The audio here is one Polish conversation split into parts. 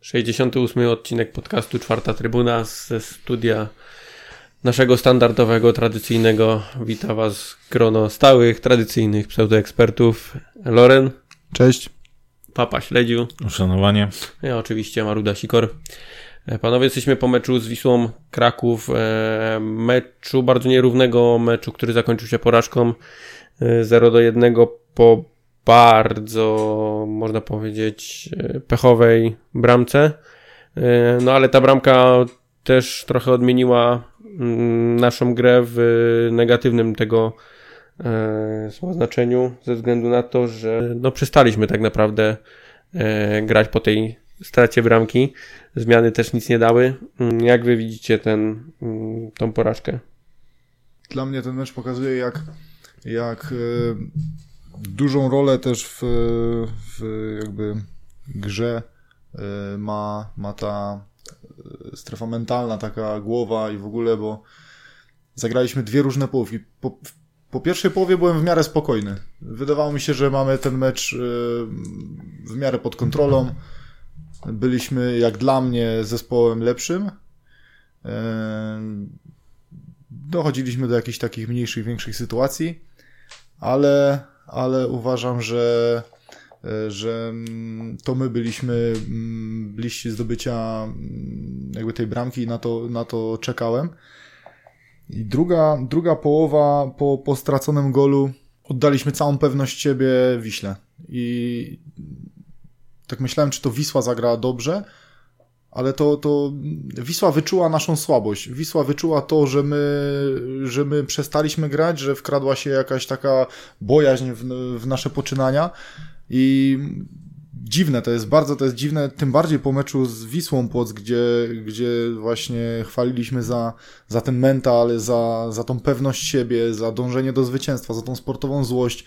Sześćdziesiąty ósmy odcinek podcastu Czwarta Trybuna ze studia naszego standardowego, tradycyjnego. Wita Was grono stałych, tradycyjnych pseudoekspertów. Loren, Cześć. Papa Śledziu, Uszanowanie. ja oczywiście Maruda Sikor. E, Panowie, jesteśmy po meczu z Wisłą Kraków. e, Meczu, bardzo nierównego meczu, który zakończył się porażką e, 0 do 1 po bardzo, można powiedzieć, e, pechowej bramce. E, No ale ta bramka też trochę odmieniła mm, naszą grę w negatywnym tego znaczeniu, ze względu na to, że no przestaliśmy tak naprawdę grać po tej stracie bramki. Zmiany też nic nie dały. Mm, Jak wy widzicie ten, mm, tą porażkę? Dla mnie ten mecz pokazuje, jak, jak e, dużą rolę też w, w jakby grze e, ma, ma ta e, strefa mentalna, taka głowa i w ogóle, bo zagraliśmy dwie różne połówki. Po, po pierwszej połowie byłem w miarę spokojny. Wydawało mi się, że mamy ten mecz w miarę pod kontrolą. Byliśmy, jak dla mnie, zespołem lepszym. Dochodziliśmy do jakichś takich mniejszych, większych sytuacji, ale, ale uważam, że, e, że mm, to my byliśmy mm, bliżsi zdobycia mm, jakby tej bramki i na to, na to czekałem. I druga, druga połowa po, po straconym golu oddaliśmy całą pewność siebie Wiśle. I tak myślałem, czy to Wisła zagra dobrze, ale to, to Wisła wyczuła naszą słabość. Wisła wyczuła to, że my, że my przestaliśmy grać, że wkradła się jakaś taka bojaźń w, w nasze poczynania i dziwne to jest, bardzo to jest dziwne, tym bardziej po meczu z Wisłą Płoc, gdzie, gdzie właśnie chwaliliśmy za, za ten mental, za, za tą pewność siebie, za dążenie do zwycięstwa, za tą sportową złość.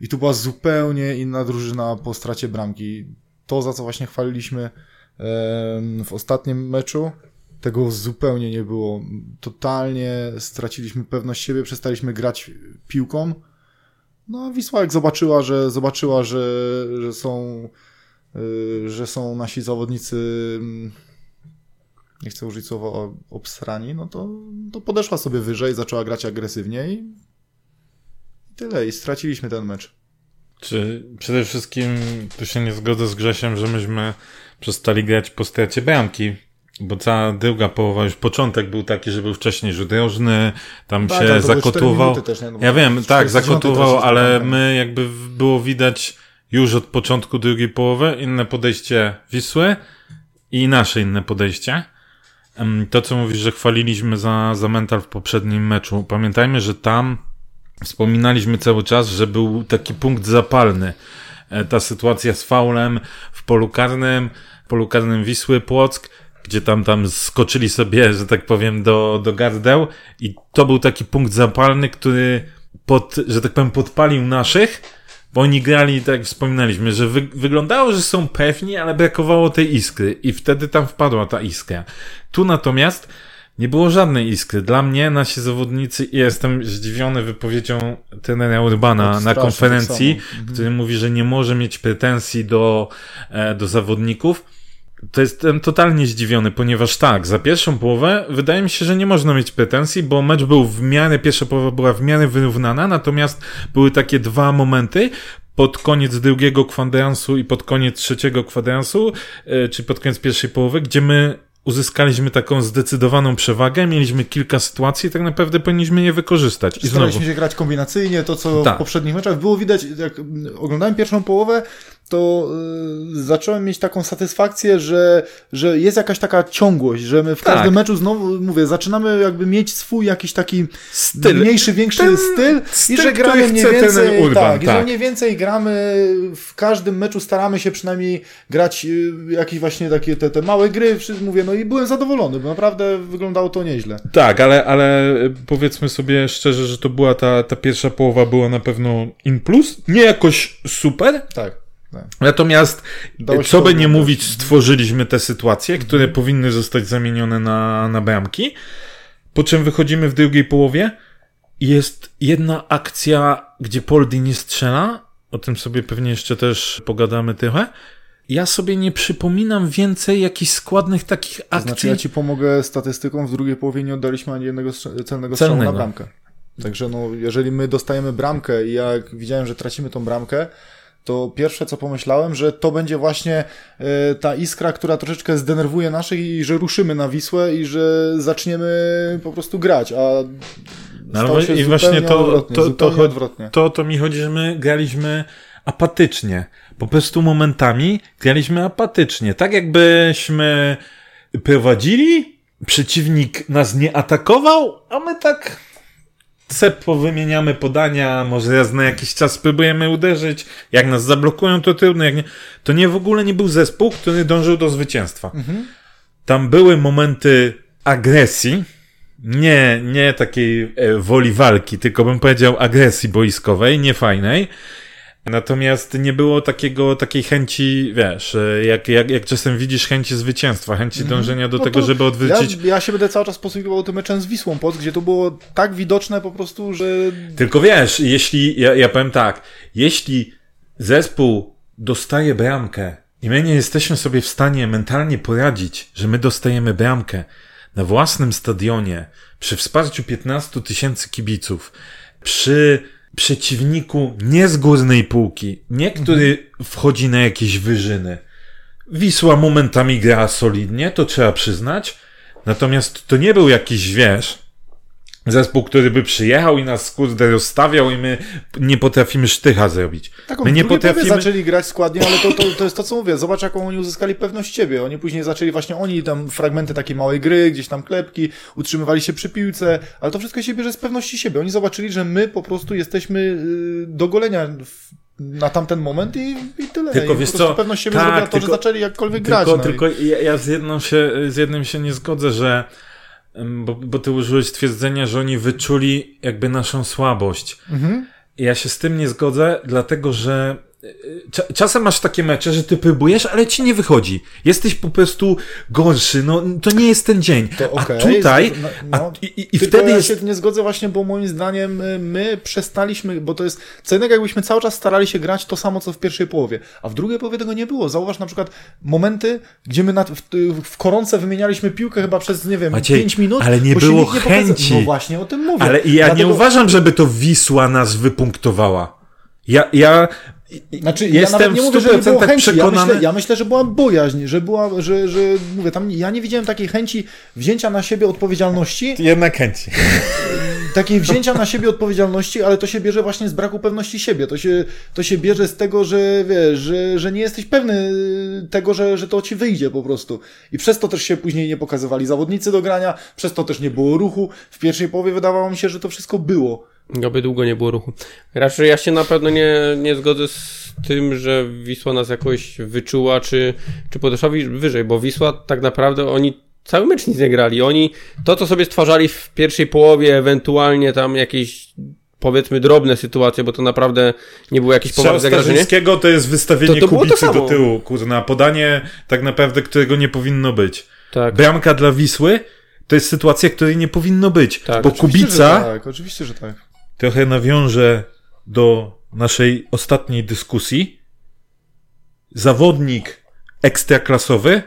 I tu była zupełnie inna drużyna po stracie bramki. To, za co właśnie chwaliliśmy w ostatnim meczu, tego zupełnie nie było. Totalnie straciliśmy pewność siebie, przestaliśmy grać piłką. No, a Wisła jak zobaczyła, że zobaczyła, że, że są y, że są nasi zawodnicy mm, nie chcę użyć słowa obsrani, no to, to podeszła sobie wyżej, zaczęła grać agresywnie i i tyle. I straciliśmy ten mecz. Czy przede wszystkim tu się nie zgodzę z Grzesiem, że myśmy przestali grać po stracie bramki, bo cała druga połowa, już początek był taki, że był wcześniej rzut rożny, tam Tak, się cztery zakotował. też, nie? No ja wiem, tak, 49 zakotował, ale my jakby było widać już od początku drugiej połowy inne podejście Wisły i nasze inne podejście. To, co mówisz, że chwaliliśmy za, za mental w poprzednim meczu. Pamiętajmy, że tam wspominaliśmy cały czas, że był taki punkt zapalny. E, Ta sytuacja z faulem w polu karnym, w polu karnym Wisły Płock, gdzie tam tam skoczyli sobie, że tak powiem, do, do gardeł i to był taki punkt zapalny, który pod, że tak powiem, podpalił naszych, bo oni grali, tak jak wspominaliśmy, że wy, wyglądało, że są pewni, ale brakowało tej iskry i wtedy tam wpadła ta iskra. Tu natomiast nie było żadnej iskry. Dla mnie nasi zawodnicy, i jestem zdziwiony wypowiedzią trenera Urbana na konferencji, tak samo. Mhm. który mówi, że nie może mieć pretensji do, e, do zawodników. To jestem totalnie zdziwiony, ponieważ tak, za pierwszą połowę wydaje mi się, że nie można mieć pretensji, bo mecz był w miarę, pierwsza połowa była w miarę wyrównana, natomiast były takie dwa momenty, pod koniec drugiego kwadransu i pod koniec trzeciego kwadransu, e, czy pod koniec pierwszej połowy, gdzie my uzyskaliśmy taką zdecydowaną przewagę, mieliśmy kilka sytuacji, tak naprawdę powinniśmy je wykorzystać. I znowu, Staraliśmy się grać kombinacyjnie, to co Tak. w poprzednich meczach było widać, jak oglądałem pierwszą połowę, to y, zacząłem mieć taką satysfakcję, że, że jest jakaś taka ciągłość, że my w Tak. każdym meczu znowu, mówię, zaczynamy jakby mieć swój jakiś taki Styl. mniejszy, większy Ten styl, styl, i że gramy mniej ten więcej, Urban, tak, i że tak. mniej więcej gramy, w każdym meczu staramy się przynajmniej grać y, jakieś właśnie takie te, te małe gry, mówię, no i byłem zadowolony, bo naprawdę wyglądało to nieźle. Tak, ale, ale powiedzmy sobie szczerze, że to była ta, ta pierwsza połowa była na pewno in plus. Nie jakoś super, Tak. Tak. natomiast się co to by nie mówić, stworzyliśmy te sytuacje, które powinny zostać zamienione na, na bramki. Po czym wychodzimy w drugiej połowie jest jedna akcja, gdzie Poldi nie strzela. O tym sobie pewnie jeszcze też pogadamy trochę. Ja sobie nie przypominam więcej jakichś składnych takich To akcji. znaczy ja ci pomogę statystyką, w drugiej połowie nie oddaliśmy ani jednego strze- celnego strzału Celnego. na bramkę. Także no, jeżeli my dostajemy bramkę i jak widziałem, że tracimy tą bramkę, to pierwsze co pomyślałem, że to będzie właśnie e, ta iskra, która troszeczkę zdenerwuje naszych i że ruszymy na Wisłę i że zaczniemy po prostu grać, a No, I właśnie to, odwrotnie, to, to, odwrotnie. to, to mi chodzi, że my graliśmy apatycznie. Po prostu momentami graliśmy apatycznie. Tak jakbyśmy prowadzili, przeciwnik nas nie atakował, a my tak se powymieniamy podania, może raz na jakiś czas spróbujemy uderzyć. Jak nas zablokują, to trudno. Jak nie, to nie w ogóle nie był zespół, który dążył do zwycięstwa. Tam były momenty agresji, nie, nie takiej e, woli walki, tylko bym powiedział agresji boiskowej, niefajnej. Natomiast nie było takiego, takiej chęci, wiesz, jak, jak, jak czasem widzisz chęci zwycięstwa, chęci dążenia do No tego, żeby odwrócić. Ja, ja się będę cały czas posługiwał tym meczem z Wisłą Płock, gdzie to było tak widoczne po prostu, że Tylko wiesz, jeśli, ja, ja powiem tak, jeśli zespół dostaje bramkę i my nie jesteśmy sobie w stanie mentalnie poradzić, że my dostajemy bramkę na własnym stadionie, przy wsparciu 15 tysięcy kibiców, przy przeciwniku nie z górnej półki, nie który wchodzi na jakieś wyżyny. Wisła momentami gra solidnie, to trzeba przyznać. Natomiast to nie był jakiś, wiesz, zespół, który by przyjechał i nas kurde rozstawiał i my nie potrafimy sztycha zrobić. Taką my nie potrafimy... zaczęli grać składnie, ale to, to, to jest to, co mówię. Zobacz, jaką oni uzyskali pewność siebie. Oni później zaczęli właśnie, oni tam fragmenty takiej małej gry, gdzieś tam klepki, utrzymywali się przy piłce, ale to wszystko się bierze z pewności siebie. Oni zobaczyli, że my po prostu jesteśmy y, do golenia w, na tamten moment i, i tyle. Tylko I wiesz co, pewność siebie tak, to, tylko- że zaczęli jakkolwiek grać. Tylko, no i- tylko ja, ja z, jedną się, z jednym się nie zgodzę, że bo, bo ty użyłeś stwierdzenia, że oni wyczuli jakby naszą słabość. Mhm. Ja się z tym nie zgodzę, dlatego że czasem masz takie mecze, że ty próbujesz, ale ci nie wychodzi. Jesteś po prostu gorszy, no to nie jest ten dzień. To okej, a tutaj, no, a, no. i, i, i wtedy ja jest... się nie zgodzę właśnie, bo moim zdaniem y, my przestaliśmy, bo to jest co innego jakbyśmy cały czas starali się grać to samo, co w pierwszej połowie, a w drugiej połowie tego nie było. Zauważ na przykład momenty, gdzie my na, w, w koronce wymienialiśmy piłkę chyba przez, nie wiem, Maciej, 5 minut. ale nie było nie pokazał. chęci. No właśnie, o tym mówię. Ale ja Dlatego- nie uważam, żeby to Wisła nas wypunktowała. Ja, ja Znaczy, ja jestem nawet nie w mówię, że nie było 100% chęci. Ja myślę, ja myślę, że była bojaźń, że była, że, że mówię, tam ja nie widziałem takiej chęci wzięcia na siebie odpowiedzialności, jednak chęci. takiej wzięcia na siebie odpowiedzialności, ale to się bierze właśnie z braku pewności siebie. To się, to się bierze z tego, że wiesz, że, że nie jesteś pewny tego, że, że to ci wyjdzie po prostu. I przez to też się później nie pokazywali zawodnicy do grania, przez to też nie było ruchu. W pierwszej połowie wydawało mi się, że to wszystko było. Oby długo nie było ruchu. Raczej ja się na pewno nie, nie zgodzę z tym, że Wisła nas jakoś wyczuła, czy, czy podeszła wyżej, bo Wisła tak naprawdę oni cały mecz nic nie grali. Oni to, co sobie stwarzali w pierwszej połowie, ewentualnie tam jakieś powiedzmy drobne sytuacje, bo to naprawdę nie było jakieś poważne zagrożenie. To jest wystawienie To- to kubicy do tyłu, kurna, podanie tak naprawdę, którego nie powinno być. Tak. Bramka dla Wisły to jest sytuacja, której nie powinno być, Tak, bo Oczywiście, że kubica tak, oczywiście, że tak. Trochę nawiąże do naszej ostatniej dyskusji. Zawodnik ekstraklasowy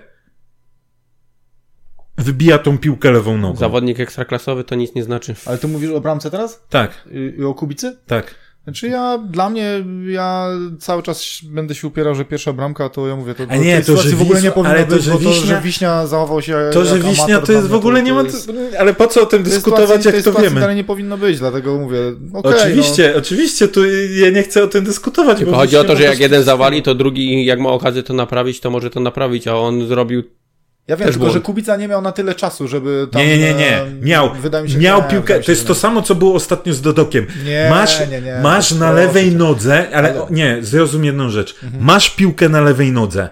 wybija tą piłkę lewą nogą. Zawodnik ekstraklasowy to nic nie znaczy. Ale ty mówisz o bramce teraz? Tak, I, i o Kubicy? tak. Znaczy ja, dla mnie, ja cały czas będę się upierał, że pierwsza bramka, to ja mówię, to, A to nie, tej to, sytuacji że w ogóle nie powinno ale to, być, że bo to, Wiśnia- że Wiśnia zachował się To, że jak Wiśnia amator to jest w ogóle mnie, nie ma... to jest- Ale po co o tym dyskutować, sytuacji- jak to wiemy? dalej nie powinno być, dlatego mówię, okej, Oczywiście, oczywiście, tu ja nie chcę o tym dyskutować. Tylko bo chodzi o to, że jak jeden zawali, to drugi jak ma okazję to naprawić, to może to naprawić, a on zrobił no. Ja wiem, Też tylko że. Kubica nie miał na tyle czasu, żeby tam... Nie, nie, nie, nie. e, Miał, wydaje mi się, miał nie, piłkę. To jest to samo, co było ostatnio z Dodokiem. Nie, masz nie, nie. masz na lewej nodze, ale, Ale- o, nie, zrozum jedną rzecz. Mhm. Masz piłkę na lewej nodze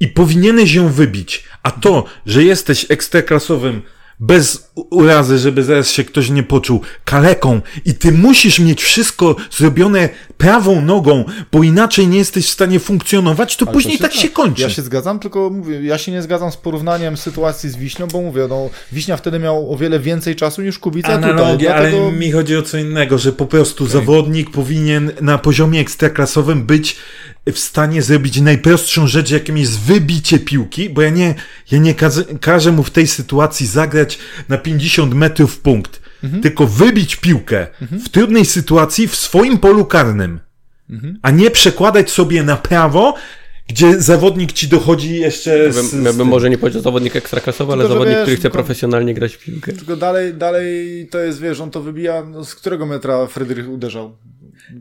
i powinieneś ją wybić. A to, że jesteś ekstraklasowym bez urazy, żeby zaraz się ktoś nie poczuł kaleką. I ty musisz mieć wszystko zrobione prawą nogą, bo inaczej nie jesteś w stanie funkcjonować, to Ale później to tak się kończy. Ja się zgadzam, tylko mówię, ja się nie zgadzam z porównaniem sytuacji z Wiśnią, bo mówię, no, Wiśnia wtedy miał o wiele więcej czasu niż Kubica Analogia, tutaj, dlatego... ale mi chodzi o co innego, że po prostu zawodnik powinien na poziomie ekstraklasowym być w stanie zrobić najprostszą rzecz, jaką jest wybicie piłki, bo ja nie, ja nie każę, każę mu w tej sytuacji zagrać na 50 metrów w punkt, Mhm. tylko wybić piłkę w trudnej sytuacji w swoim polu karnym, Mhm. a nie przekładać sobie na prawo, gdzie zawodnik ci dochodzi jeszcze z, Ja z bym, ja bym może nie powiedział zawodnik ekstraklasowy, ale zawodnik, wiesz, który chce tylko- profesjonalnie grać w piłkę. Tylko dalej, dalej to jest, wiesz, on to wybija, no, z którego metra Fryderych uderzał?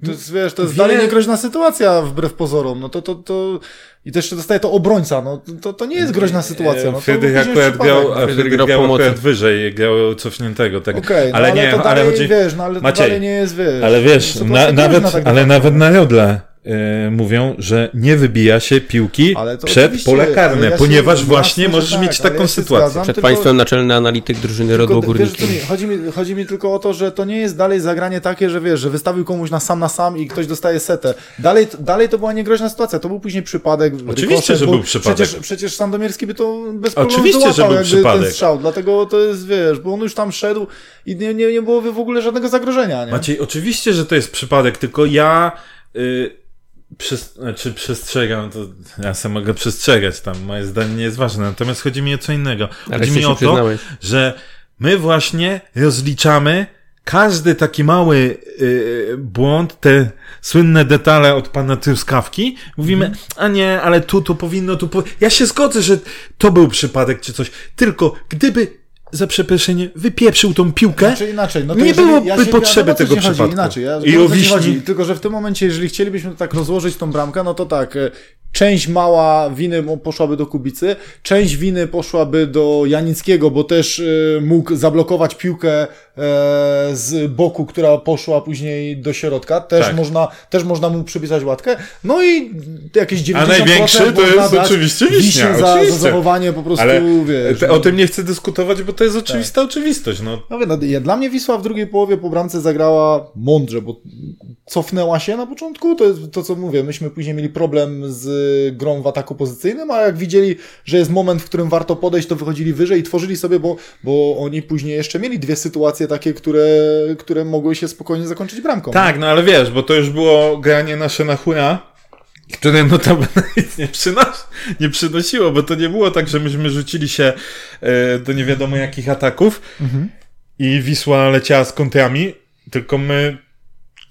To jest, wiesz, to jest Wiele- dalej niegroźna sytuacja wbrew pozorom, no to, to, to... I też jeszcze dostaje to obrońca, no to, to nie jest groźna sytuacja, no to Fryderyk później akurat grał, a Fryderyk Fryderyk grał akurat wyżej, grał cofniętego. Tak. Okej, no ale, ale nie, to dalej, ale chodzi... wiesz, no ale to Maciej, dalej nie jest, wiesz... Ale wiesz, na, nawet, tak ale nawet na Jodle e, mówią, że nie wybija się piłki przed pole karne, ja się- ponieważ właśnie że możesz tak, mieć taką ja sytuację. zgadzam. Przed tylko- państwem naczelny analityk drużyny Rodło mi, chodzi, mi, chodzi mi tylko o to, że to nie jest dalej zagranie takie, że wiesz, że wystawił komuś na sam na sam i ktoś dostaje setę. Dalej, dalej to była niegroźna sytuacja. To był później przypadek. Oczywiście, rykoszet, że był przypadek. Przecież, przecież Sandomierski by to bez problemu Oczywiście, że wyłapał był przypadek. ten strzał. Dlatego to jest, wiesz, bo on już tam szedł i nie, nie, nie byłoby w ogóle żadnego zagrożenia, nie? Maciej, oczywiście, że to jest przypadek, tylko ja y, przez, znaczy przestrzegam, to ja sam mogę przestrzegać tam, moje zdanie nie jest ważne, natomiast chodzi mi o co innego. Ale Chodzi mi o to, przyznałeś. że my właśnie rozliczamy każdy taki mały y, błąd, te słynne detale od pana Truskawki, mówimy, Mhm. a nie, ale tu to powinno, tu po... Ja się zgodzę, że to był przypadek czy coś, tylko gdyby za przeproszenie wypieprzył tą piłkę, Znaczy inaczej. No to Nie byłoby ja się, potrzeby ja, tego chodzi, przypadku. Inaczej, ja, I o Wiśni- chodzi, tylko że w tym momencie, jeżeli chcielibyśmy tak rozłożyć tą bramkę, no to tak, e, część mała winy poszłaby do Kubicy, część winy poszłaby do Janickiego, bo też e, mógł zablokować piłkę e, z boku, która poszła później do środka. Też, Tak. można, też można mu przypisać łatkę. No i jakieś 90% A największy to jest oczywiście Wiśni Wiśnia, za, za oczywiście. zachowanie po prostu, Ale wiesz... te, no. o tym nie chcę dyskutować, bo to jest oczywista oczywistość. No. No, no, dla mnie Wisła w drugiej połowie po bramce zagrała mądrze, bo cofnęła się na początku, to jest to, co mówię. Myśmy później mieli problem z grą w ataku pozycyjnym, a jak widzieli, że jest moment, w którym warto podejść, to wychodzili wyżej i tworzyli sobie, bo, bo oni później jeszcze mieli dwie sytuacje takie, które, które mogły się spokojnie zakończyć bramką. Tak, no ale wiesz, bo to już było granie nasze na hura, które notabene nic nie, przynos nie przynosiło, bo to nie było tak, że myśmy rzucili się e, do nie wiadomo jakich ataków Mhm. i Wisła leciała z kontrami, tylko my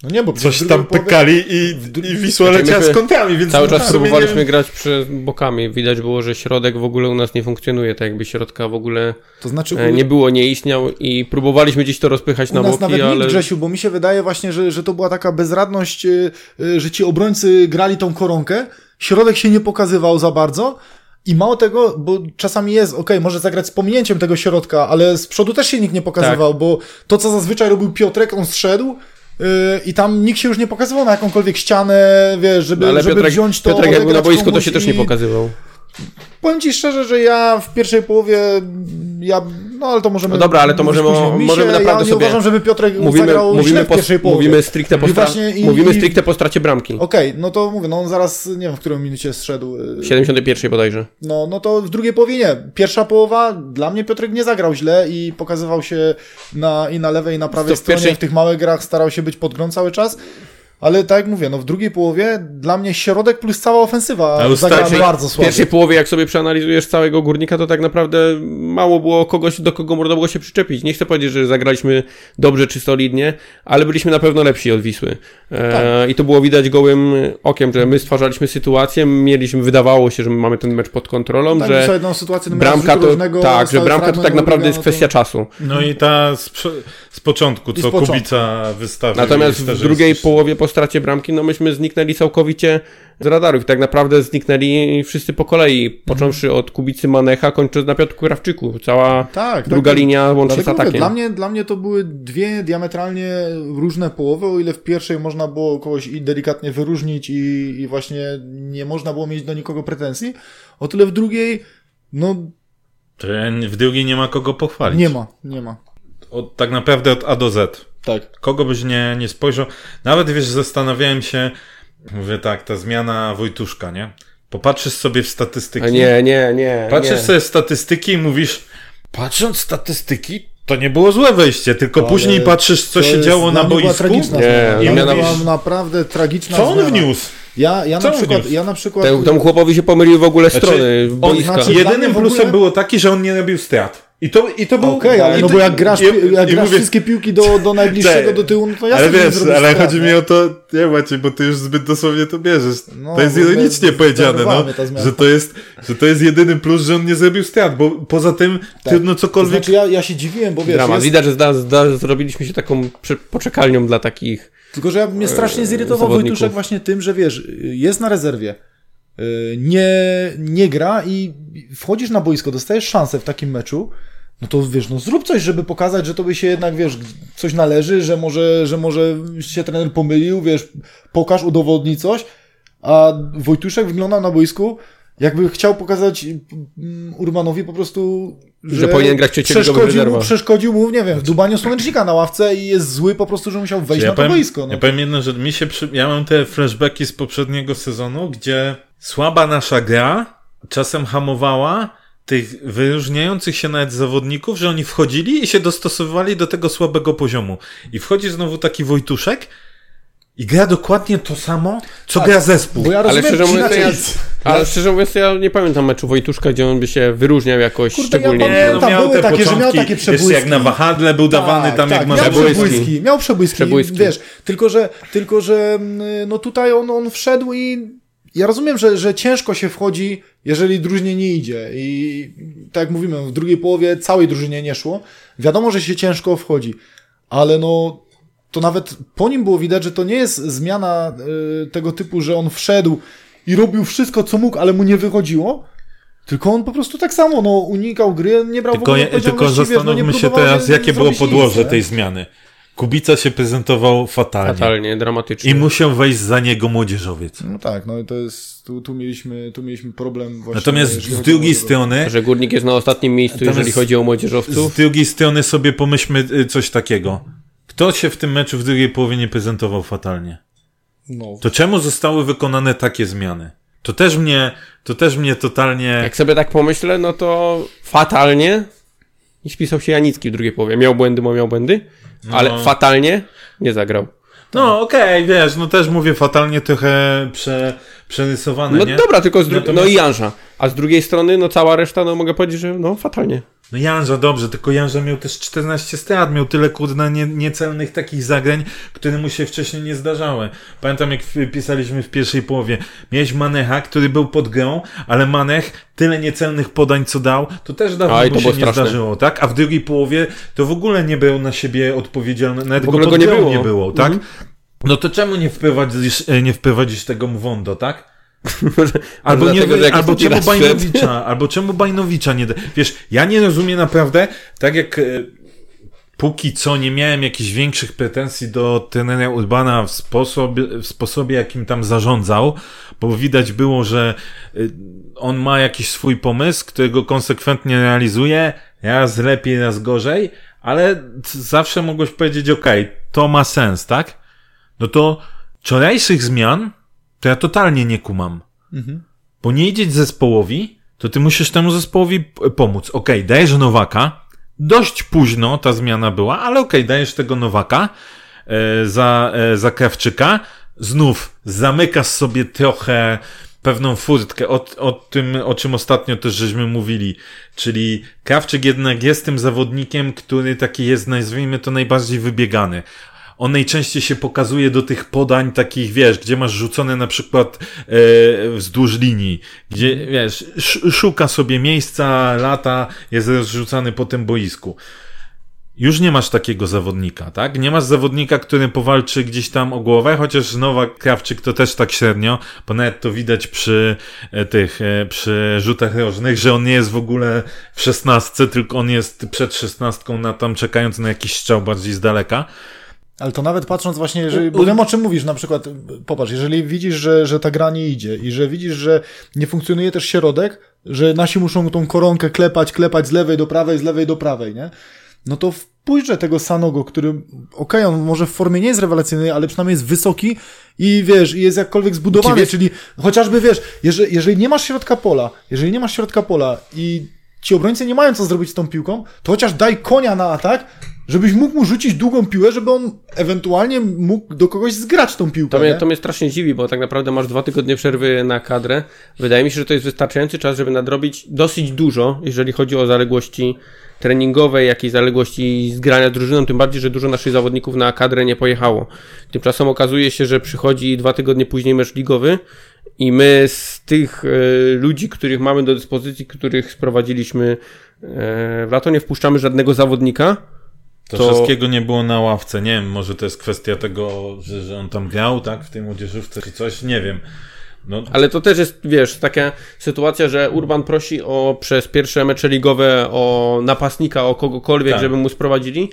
No nie, bo coś tam połowie- pykali i, i Wisła Znaczy, leciała z kontrami, więc Cały no, czas próbowaliśmy nie... grać przez bokami. Widać było, że środek w ogóle u nas nie funkcjonuje, tak jakby środka w ogóle To znaczy, e, nie było, nie istniał i próbowaliśmy gdzieś to rozpychać U na nas boki, nawet ale nic, Grzesiu, bo mi się wydaje właśnie, że, że to była taka bezradność, y, y, że ci obrońcy grali tą koronkę, środek się nie pokazywał za bardzo i mało tego, bo czasami jest, okej, może zagrać z pominięciem tego środka, ale z przodu też się nikt nie pokazywał, Tak. bo to, co zazwyczaj robił Piotrek, on zszedł, I tam nikt się już nie pokazywał na jakąkolwiek ścianę, wiesz, żeby, No, ale żeby Piotrek, wziąć to. Piotrek jak był na boisku, to się też i- nie pokazywał. Powiem ci szczerze, że ja w pierwszej połowie, ja, no ale to możemy... No dobra, ale to możemy o- później. Mi możemy naprawdę ja nie sobie- uważam, żeby Piotrek Mówimy, zagrał mówimy, w pierwszej połowie. mówimy, stricte po, stra- i- mówimy stricte po stracie bramki. Okej, no to mówię, no on zaraz, nie wiem, w którym minucie zszedł. y, W 71 bodajże. No, no to w drugiej połowie nie. Pierwsza połowa, dla mnie Piotrek nie zagrał źle i pokazywał się na, i na lewej, i na prawej To w stronie. pierwszej- W tych małych grach starał się być pod grą cały czas. Ale tak jak mówię, no w drugiej połowie dla mnie środek plus cała ofensywa Ale zagrała bardzo W słabo. pierwszej połowie, jak sobie przeanalizujesz całego górnika, to tak naprawdę mało było kogoś, do kogo można było się przyczepić. Nie chcę powiedzieć, że zagraliśmy dobrze czy solidnie, ale byliśmy na pewno lepsi od Wisły. E, I to było widać gołym okiem, że my stwarzaliśmy sytuację, mieliśmy, wydawało się, że my mamy ten mecz pod kontrolą, Tak, że jedną sytuację miała bramka to, tak, że bramka to tak naprawdę jest kwestia czasu. No i ta z, z początku, I z co początku. Kubica wystawił. Natomiast w drugiej połowie po stracie bramki, no myśmy zniknęli całkowicie z radarów. Tak naprawdę zniknęli wszyscy po kolei, począwszy od Kubicy Manecha, kończąc na Piotrku Krawczyku. Cała Tak, druga tak, linia łącznie z mówię, atakiem. dla, mnie, dla mnie to były dwie diametralnie różne połowy, o ile w pierwszej można było kogoś i delikatnie wyróżnić i, i właśnie nie można było mieć do nikogo pretensji, o tyle w drugiej, no w drugiej nie ma kogo pochwalić. Nie ma, nie ma. Od, tak naprawdę od A do Z. Tak. Kogo byś nie, nie spojrzał. Nawet wiesz, zastanawiałem się, mówię tak, ta zmiana Wojtuszka, nie? Popatrzysz sobie w statystyki. A nie, nie, nie. Patrzysz nie. sobie w statystyki i mówisz, patrząc statystyki, to nie było złe wejście, tylko Ale później patrzysz, co to się jest- działo na boisku. tragiczna Nie, zmiana. zmiana Ja była- była naprawdę tragiczna Co on zmiana. wniósł? Ja, ja, Co na on przykład, ja na przykład... Temu, temu chłopowi się pomyliły w ogóle Znaczy, strony on- boiska. znaczy- Jedynym plusem ogóle- było taki, że on nie robił strat. I to, i to było... Okej, ale i no to- bo jak grasz, i- jak grasz mówię- wszystkie piłki do, do najbliższego, Te- do tyłu, no to ja ale sobie nie wiesz, ale chodzi nie? mi o to, nie Maciej, bo ty już zbyt dosłownie to bierzesz. No, to jest ironicznie powiedziane, no, że to, jest, że to jest jedyny plus, że on nie zrobił strat, bo poza tym trudno To cokolwiek... znaczy ja, ja się dziwiłem, bo wiesz, Dramat. jest, Widać, że zda, zda, zrobiliśmy się taką poczekalnią dla takich. tylko że ja mnie strasznie e, zirytował. Wojtuszek właśnie tym, że wiesz, jest na rezerwie, nie, nie gra i wchodzisz na boisko, dostajesz szansę w takim meczu, no to wiesz, no zrób coś, żeby pokazać, że to by się jednak, wiesz, coś należy, że może, że może się trener pomylił, wiesz, pokaż, udowodnij coś, a Wojtuszek wyglądał na boisku, jakby chciał pokazać mm, Urbanowi po prostu, Że powinien grać przeszkodził mu, przeszkodził mu, nie wiem, w dubaniu słonecznika na ławce i jest zły po prostu, że musiał wejść ja na to powiem, boisko. No. ja powiem jedno, że mi się przy... ja mam te flashbacki z poprzedniego sezonu, gdzie słaba nasza gra czasem hamowała tych wyróżniających się nawet zawodników, że oni wchodzili i się dostosowywali do tego słabego poziomu. I wchodzi znowu taki Wojtuszek i gra dokładnie to samo, co Tak, gra zespół. Bo ja Ale rozumiem, szczerze mówiąc, ja, ale szczerze mówiąc, ja nie pamiętam meczu Wojtuszka, gdzie on by się wyróżniał jakoś Kurde, ja szczególnie. pamiętam. no tam miał były te takie, że miał początki, takie Jeszcze jak przebłyski. na wahadle był dawany tam jak ma miał Przebłyski. przebłyski, miał przebłyski, Przebłyski. wiesz, tylko że, tylko że mm, no tutaj on, on wszedł i ja rozumiem, że, że ciężko się wchodzi, jeżeli drużynie nie idzie. I tak jak mówimy, w drugiej połowie całej drużynie nie szło, wiadomo, że się ciężko wchodzi, ale no to nawet po nim było widać, że to nie jest zmiana y, tego typu, że on wszedł i robił wszystko, co mógł, ale mu nie wychodziło, tylko on po prostu tak samo, no, unikał gry, nie brał w Tylko, ogóle je, tylko odpowiedzialności, wiesz, no, zastanówmy się teraz, jakie było podłoże nic, tej zmiany. Kubica się prezentował fatalnie. Fatalnie, dramatycznie. I musiał wejść za niego młodzieżowiec. No tak, no i to jest, tu, tu mieliśmy, tu mieliśmy problem właśnie. Natomiast z drugiej strony, Że Górnik jest na ostatnim miejscu, Natomiast jeżeli chodzi o z młodzieżowców. drugiej strony sobie pomyślmy y, coś takiego. Kto się w tym meczu w drugiej połowie nie prezentował fatalnie? No, To czemu zostały wykonane takie zmiany? To też mnie, to też mnie totalnie... Jak sobie tak pomyślę, no to fatalnie i spisał się Janicki w drugiej połowie. Miał błędy, bo miał błędy, ale fatalnie nie zagrał. No okej, wiesz, no też mówię fatalnie trochę prze, przerysowane, No nie? dobra, tylko z dru- Natomiast- no i Janża. A z drugiej strony, no cała reszta, no mogę powiedzieć, że no fatalnie. No Janża, dobrze, tylko Janża miał też 14 strat, miał tyle kurde nie, niecelnych takich zagrań, które mu się wcześniej nie zdarzały. Pamiętam jak pisaliśmy w pierwszej połowie, miałeś Manecha, który był pod grą, ale Manech tyle niecelnych podań co dał, to też dawno mu się nie straszne. zdarzyło, tak? A w drugiej połowie to w ogóle nie był na siebie odpowiedzialny, nawet W go ogóle go nie było. nie było, tak? Mhm. No to czemu nie wprowadzisz, e, nie wprowadzisz tego Mwondo, tak? Albo, nie, albo czemu. Bajnowicza, albo czemu Bajnowicza nie da... Wiesz, ja nie rozumiem naprawdę, tak jak e, póki co nie miałem jakichś większych pretensji do trenera Urbana w sposobie, w sposobie jakim tam zarządzał, bo widać było, że y, on ma jakiś swój pomysł, którego konsekwentnie realizuje, raz lepiej, raz gorzej, ale zawsze mogłeś powiedzieć, okej, to ma sens, tak? No to wczorajszych zmian to ja totalnie nie kumam. Bo nie idzieć zespołowi, to ty musisz temu zespołowi pomóc. Okej, dajesz Nowaka, dość późno ta zmiana była, ale okej, dajesz tego Nowaka e, za, e, za Krawczyka, znów zamykasz sobie trochę pewną furtkę. O, o tym, o czym ostatnio też żeśmy mówili, czyli Krawczyk jednak jest tym zawodnikiem, który taki jest, nazwijmy to, najbardziej wybiegany on najczęściej się pokazuje do tych podań takich, wiesz, gdzie masz rzucone na przykład e, wzdłuż linii, gdzie, wiesz, sz, szuka sobie miejsca, lata, jest rozrzucany po tym boisku. Już nie masz takiego zawodnika, tak? Nie masz zawodnika, który powalczy gdzieś tam o głowę, chociaż Nowak Krawczyk to też tak średnio, bo nawet to widać przy e, tych, e, przy rzutach rożnych, że on nie jest w ogóle w szesnastce, tylko on jest przed szesnastką na tam czekając na jakiś strzał bardziej z daleka. Ale to nawet patrząc właśnie, jeżeli, bo wiem o czym mówisz, na przykład, popatrz, jeżeli widzisz, że, że ta gra nie idzie i że widzisz, że nie funkcjonuje też środek, że nasi muszą tą koronkę klepać, klepać z lewej do prawej, z lewej do prawej, nie? No to wpójrzę tego Sanogo, który, okej, okay, on może w formie nie jest rewelacyjny, ale przynajmniej jest wysoki i wiesz, i jest jakkolwiek zbudowany, wiesz, czyli chociażby wiesz, jeżeli, jeżeli nie masz środka pola, jeżeli nie masz środka pola i ci obrońcy nie mają co zrobić z tą piłką, to chociaż daj konia na atak, żebyś mógł mu rzucić długą piłę, żeby on ewentualnie mógł do kogoś zgrać tą piłkę. To mnie, to mnie strasznie dziwi, bo tak naprawdę masz dwa tygodnie przerwy na kadrę. Wydaje mi się, że to jest wystarczający czas, żeby nadrobić dosyć dużo, jeżeli chodzi o zaległości treningowe, jak i zaległości zgrania drużyną, tym bardziej, że dużo naszych zawodników na kadrę nie pojechało. Tymczasem okazuje się, że przychodzi dwa tygodnie później mecz ligowy i my z tych y, ludzi, których mamy do dyspozycji, których sprowadziliśmy y, w lato, nie wpuszczamy żadnego zawodnika, to, to wszystkiego nie było na ławce. Nie wiem, może to jest kwestia tego, że, że on tam grał, tak, w tej młodzieżówce czy coś, nie wiem. No. Ale to też jest, wiesz, taka sytuacja, że Urban prosi o przez pierwsze mecze ligowe o napastnika, o kogokolwiek, tak. żeby mu sprowadzili,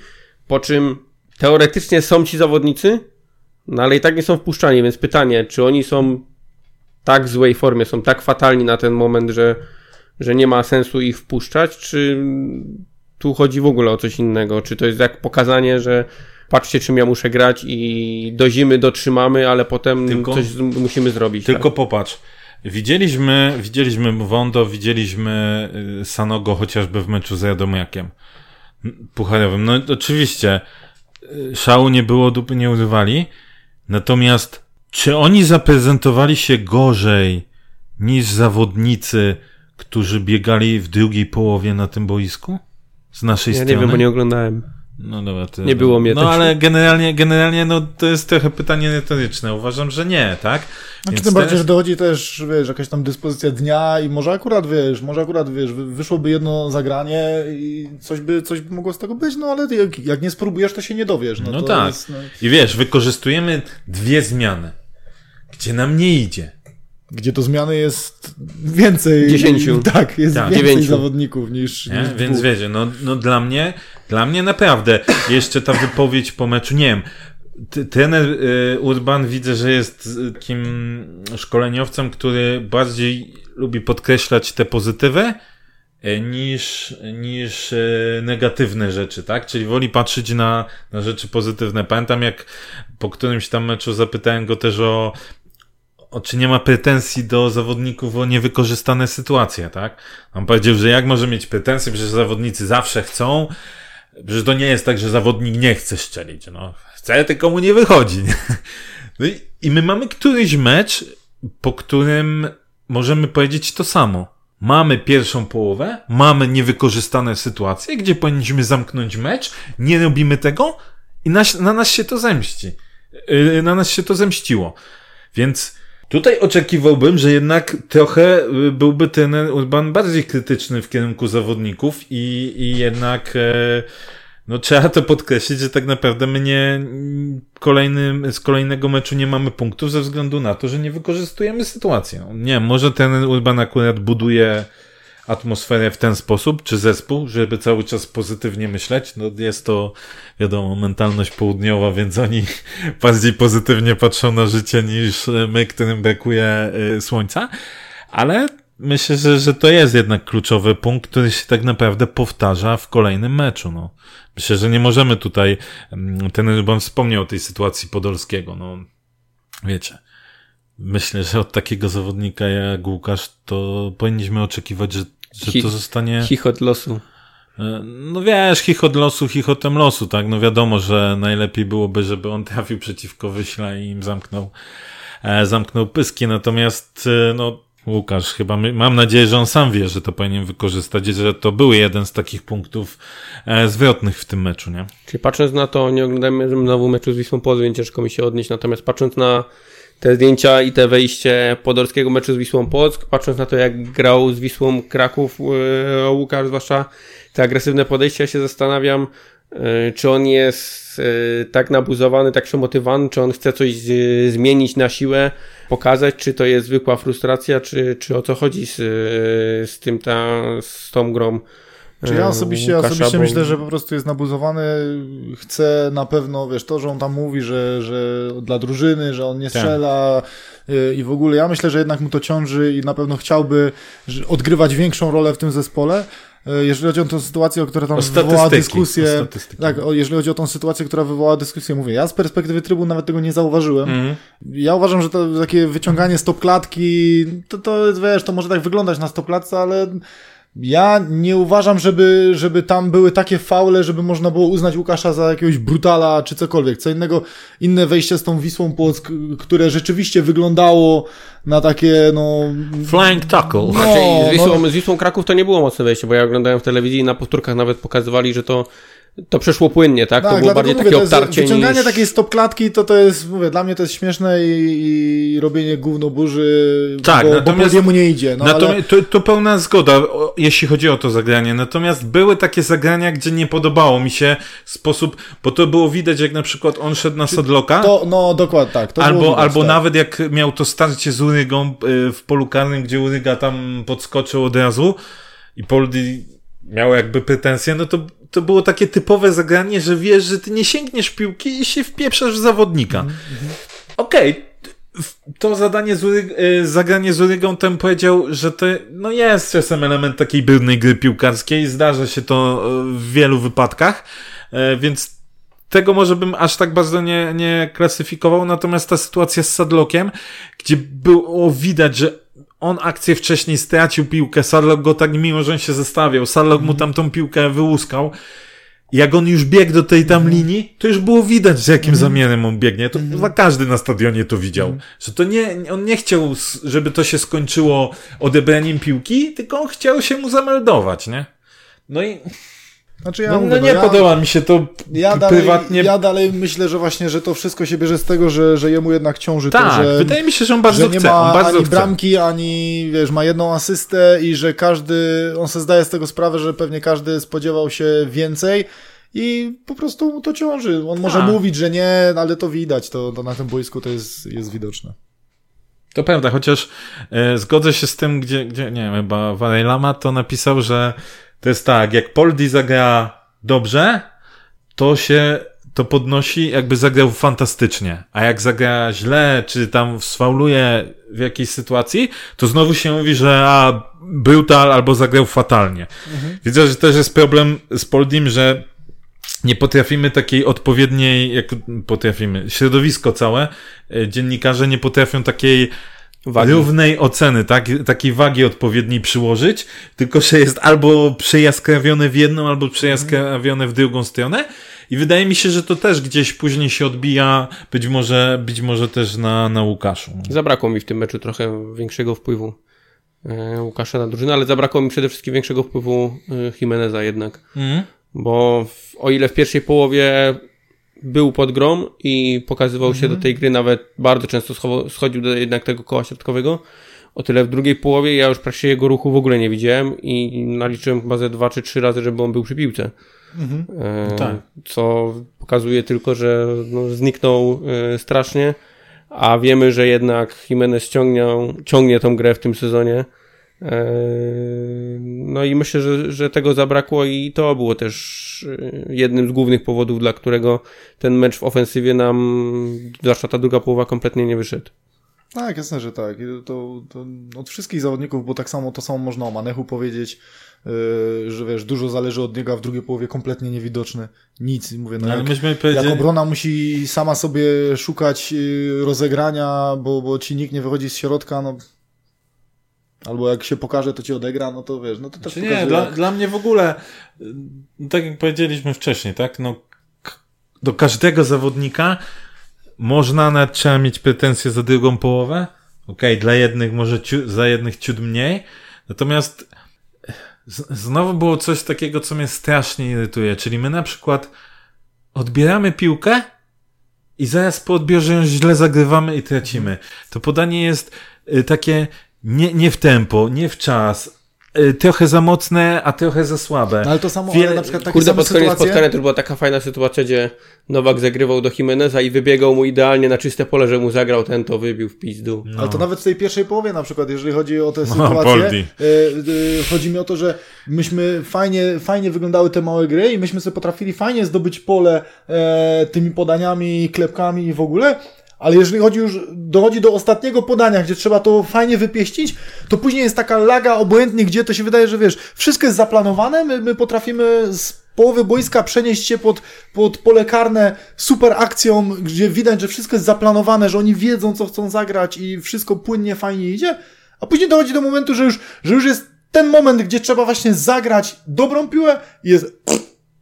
po czym teoretycznie są ci zawodnicy, no ale i tak nie są wpuszczani, więc pytanie, czy oni są tak w złej formie, są tak fatalni na ten moment, że, że nie ma sensu ich wpuszczać, czy tu chodzi w ogóle o coś innego? Czy to jest jak pokazanie, że patrzcie, czym ja muszę grać i do zimy dotrzymamy, ale potem tylko, coś musimy zrobić. Tylko tak? popatrz. Widzieliśmy, widzieliśmy Wondo, widzieliśmy y, Sanogo chociażby w meczu z Jadomiakiem pucharowym. No oczywiście y, szału nie było, dupy nie używali. Natomiast czy oni zaprezentowali się gorzej niż zawodnicy, którzy biegali w drugiej połowie na tym boisku? Z naszej ja strony. Ja nie wiem, bo nie oglądałem. No dobra, to... Nie było mnie No ale generalnie, generalnie no, to jest trochę pytanie retoryczne. Uważam, że nie, tak? Znaczy, tym bardziej, że dochodzi też, wiesz, jakaś tam dyspozycja dnia i może akurat, wiesz, może akurat, wiesz, wyszłoby jedno zagranie i coś by, coś by mogło z tego być, no ale jak, jak nie spróbujesz, to się nie dowiesz. No, no tak. Jest, no... I wiesz, wykorzystujemy dwie zmiany, gdzie nam nie idzie gdzie to zmiany jest więcej. Dziesięciu. Tak, jest tak. więcej Dziewięciu. zawodników niż. niż Więc wiecie, no, no dla mnie, dla mnie naprawdę jeszcze ta wypowiedź po meczu, nie wiem. Trener y, Urban widzę, że jest takim szkoleniowcem, który bardziej lubi podkreślać te pozytywy y, niż, niż y, negatywne rzeczy, tak? Czyli woli patrzeć na, na rzeczy pozytywne. Pamiętam jak po którymś tam meczu zapytałem go też o czy nie ma pretensji do zawodników o niewykorzystane sytuacje, tak? On powiedział, że jak może mieć pretensje, przecież zawodnicy zawsze chcą, że to nie jest tak, że zawodnik nie chce szczelić, no. Chce, tylko mu nie wychodzi. No i, i my mamy któryś mecz, po którym możemy powiedzieć to samo. Mamy pierwszą połowę, mamy niewykorzystane sytuacje, gdzie powinniśmy zamknąć mecz, nie robimy tego i nas, na nas się to zemści. Yy, na nas się to zemściło. Więc Tutaj oczekiwałbym, że jednak trochę y, byłby ten Urban bardziej krytyczny w kierunku zawodników i, i jednak e, no trzeba to podkreślić, że tak naprawdę my nie kolejnym, z kolejnego meczu nie mamy punktów ze względu na to, że nie wykorzystujemy sytuacji. Nie, może ten Urban akurat buduje atmosferę w ten sposób, czy zespół, żeby cały czas pozytywnie myśleć. No jest to, wiadomo, mentalność południowa, więc oni bardziej pozytywnie patrzą na życie niż my, którym brakuje y, słońca. Ale myślę, że, że to jest jednak kluczowy punkt, który się tak naprawdę powtarza w kolejnym meczu. No. Myślę, że nie możemy tutaj, mm, ten Ryban wspomniał o tej sytuacji Podolskiego, no wiecie. Myślę, że od takiego zawodnika jak Łukasz to powinniśmy oczekiwać, że, że to zostanie... Chichot losu. E, no wiesz, chichot losu, chichotem losu, tak? No wiadomo, że najlepiej byłoby, żeby on trafił przeciwko Wyśle i im zamknął, e, zamknął pyski, natomiast e, no Łukasz chyba, mam nadzieję, że on sam wie, że to powinien wykorzystać, że to był jeden z takich punktów e, zwrotnych w tym meczu, nie? Czyli patrząc na to, nie oglądamy znowu meczu z Wisłą Poznań, ciężko mi się odnieść, natomiast patrząc na te zdjęcia i te wejście podolskiego meczu z Wisłą Płock, patrząc na to, jak grał z Wisłą Kraków yy, Łukasz, zwłaszcza te agresywne podejścia, się zastanawiam, yy, czy on jest yy, tak nabuzowany, tak przemotywowany, czy on chce coś z, zmienić na siłę, pokazać, czy to jest zwykła frustracja, czy, czy o co chodzi z, z tym, ta, z tą grą Czy ja osobiście, ja Łukasza, osobiście bo- myślę, że po prostu jest nabuzowany, chce na pewno, wiesz, to, że on tam mówi, że, że dla drużyny, że on nie Tak. strzela y, i w ogóle, ja myślę, że jednak mu to ciąży i na pewno chciałby odgrywać większą rolę w tym zespole. Y, Jeżeli chodzi o tę sytuację, o której tam wywołała dyskusję, tak, o, jeżeli chodzi o tą sytuację, która wywołała dyskusję, mówię, ja z perspektywy trybu nawet tego nie zauważyłem. Mhm. Ja uważam, że to takie wyciąganie stopklatki, to, to wiesz, to może tak wyglądać na stopklatce, ale ja nie uważam, żeby, żeby tam były takie faule, żeby można było uznać Łukasza za jakiegoś brutala czy cokolwiek. Co innego, inne wejście z tą Wisłą Płock, które rzeczywiście wyglądało na takie, no... Flying tackle. No, Znaczy, z, Wisłą, no, z Wisłą Kraków to nie było mocne wejście, bo ja oglądałem w telewizji i na powtórkach nawet pokazywali, że to, to przeszło płynnie, tak? to było bardziej mówię, takie to jest obtarcie Wyciąganie niż... takiej stopklatki, to to jest, mówię, dla mnie to jest śmieszne i, i robienie gówno burzy, Tak, bo, bo natomiast- Poldiemu nie idzie. No, ale... Natomiast to, to pełna zgoda, jeśli chodzi o to zagranie. Natomiast były takie zagrania, gdzie nie podobało mi się sposób, bo to było widać, jak na przykład on szedł na Sadloka. To, no dokładnie tak. To było Albo, widać, albo tak. nawet jak miał to starcie z Urygą y, w polu karnym, gdzie Uryga tam podskoczył od razu i Poldi miał jakby pretensje, no to, to było takie typowe zagranie, że wiesz, że ty nie sięgniesz piłki i się wpieprzasz w zawodnika. Mhm, Okej, w- to zadanie z y, zagranie z Urygą, ten powiedział, że to no jest czasem element takiej brudnej gry piłkarskiej, zdarza się to y, w wielu wypadkach, y, więc tego może bym aż tak bardzo nie, nie klasyfikował, natomiast ta sytuacja z Sadlockiem, gdzie było widać, że on akcję wcześniej stracił piłkę, Sadlock go tak mimo, że on się zestawiał, Sadlock mu tam tą piłkę wyłuskał, jak on już biegł do tej tam linii, to już było widać, z jakim zamiarem on biegnie. To chyba każdy na stadionie to widział. Że to nie, on nie chciał, żeby to się skończyło odebraniem piłki, tylko on chciał się mu zameldować, nie? No i Znaczy ja no, mówię, no nie ja, podoba mi się to ja dalej, prywatnie. ja dalej myślę, że właśnie, że to wszystko się bierze z tego, że, że jemu jednak ciąży tak, to, że, wydaje mi się, że on bardzo że nie chce. ma bardzo ani chce. bramki, ani wiesz, ma jedną asystę i że każdy, on sobie zdaje z tego sprawę, że pewnie każdy spodziewał się więcej i po prostu mu to ciąży. On może Tak. mówić, że nie, ale to widać, to, to na tym boisku to jest, jest widoczne. To prawda, chociaż e, zgodzę się z tym, gdzie, gdzie nie wiem, chyba Lama to napisał, że to jest tak, jak Poldi zagra dobrze, to się to podnosi, jakby zagrał fantastycznie. A jak zagra źle, czy tam sfauluje w jakiejś sytuacji, to znowu się mówi, że a, brutal albo zagrał fatalnie. Widzę, że też jest problem z Poldim, że nie potrafimy takiej odpowiedniej, jak potrafimy, środowisko całe, e, dziennikarze nie potrafią takiej Wagi. równej oceny, tak, takiej wagi odpowiedniej przyłożyć, tylko że jest albo przejaskrawione w jedną, albo przejaskrawione w drugą stronę. I wydaje mi się, że to też gdzieś później się odbija, być może, być może też na, na Łukaszu. Zabrakło mi w tym meczu trochę większego wpływu e, Łukasza na drużynę, ale zabrakło mi przede wszystkim większego wpływu e, Jimeneza jednak. Mhm. Bo w, o ile w pierwszej połowie był pod grom i pokazywał się do tej gry, nawet bardzo często schodził do jednak tego koła środkowego, o tyle w drugiej połowie ja już praktycznie jego ruchu w ogóle nie widziałem i naliczyłem chyba ze dwa czy trzy razy, żeby on był przy piłce. E, Tak. Co pokazuje tylko, że no, zniknął e, strasznie, a wiemy, że jednak Jimenez ciągnią, ciągnie tą grę w tym sezonie. E, No i myślę, że, że tego zabrakło i to było też e, jednym z głównych powodów, dla którego ten mecz w ofensywie nam, zwłaszcza ta druga połowa, kompletnie nie wyszedł. Tak, jasne, że tak. To, to od wszystkich zawodników, bo tak samo to samo można o Manechu powiedzieć, yy, że wiesz, dużo zależy od niego, a w drugiej połowie kompletnie niewidoczny. Nic, mówię, no Ale jak, myśmy jak powiedzieli, obrona musi sama sobie szukać yy, rozegrania, bo, bo ci nikt nie wychodzi z środka, no albo jak się pokaże, to ci odegra, no to wiesz, no to też Czy nie, dla, jak... dla mnie w ogóle, y, tak jak powiedzieliśmy wcześniej, tak, no, do każdego zawodnika można, nawet trzeba mieć pretensje za drugą połowę. Okej, dla jednych może ciu, za jednych ciut mniej. Natomiast z, znowu było coś takiego, co mnie strasznie irytuje, czyli my na przykład odbieramy piłkę i zaraz po odbiorze ją źle zagrywamy i tracimy. To podanie jest y, takie nie, nie w tempo, nie w czas, y, trochę za mocne, a trochę za słabe. No ale to samo, Wiele- ale na przykład takie Kurde, pod koniec sytuacje... spotkania to była taka fajna sytuacja, gdzie Nowak zagrywał do Jimeneza i wybiegał mu idealnie na czyste pole, że mu zagrał ten, to wybił w pizdu. Ale to nawet w tej pierwszej połowie na przykład, jeżeli chodzi o tę No, sytuację, e, e, chodzi mi o to, że myśmy fajnie, fajnie wyglądały te małe gry i myśmy sobie potrafili fajnie zdobyć pole e, tymi podaniami, klepkami i w ogóle, ale jeżeli chodzi już, dochodzi do ostatniego podania, gdzie trzeba to fajnie wypieścić, to później jest taka laga obojętnie, gdzie to się wydaje, że wiesz, wszystko jest zaplanowane, my, my potrafimy z połowy boiska przenieść się pod, pod pole karne super akcją, gdzie widać, że wszystko jest zaplanowane, że oni wiedzą, co chcą zagrać i wszystko płynnie, fajnie idzie, a później dochodzi do momentu, że już, że już jest ten moment, gdzie trzeba właśnie zagrać dobrą piłę i jest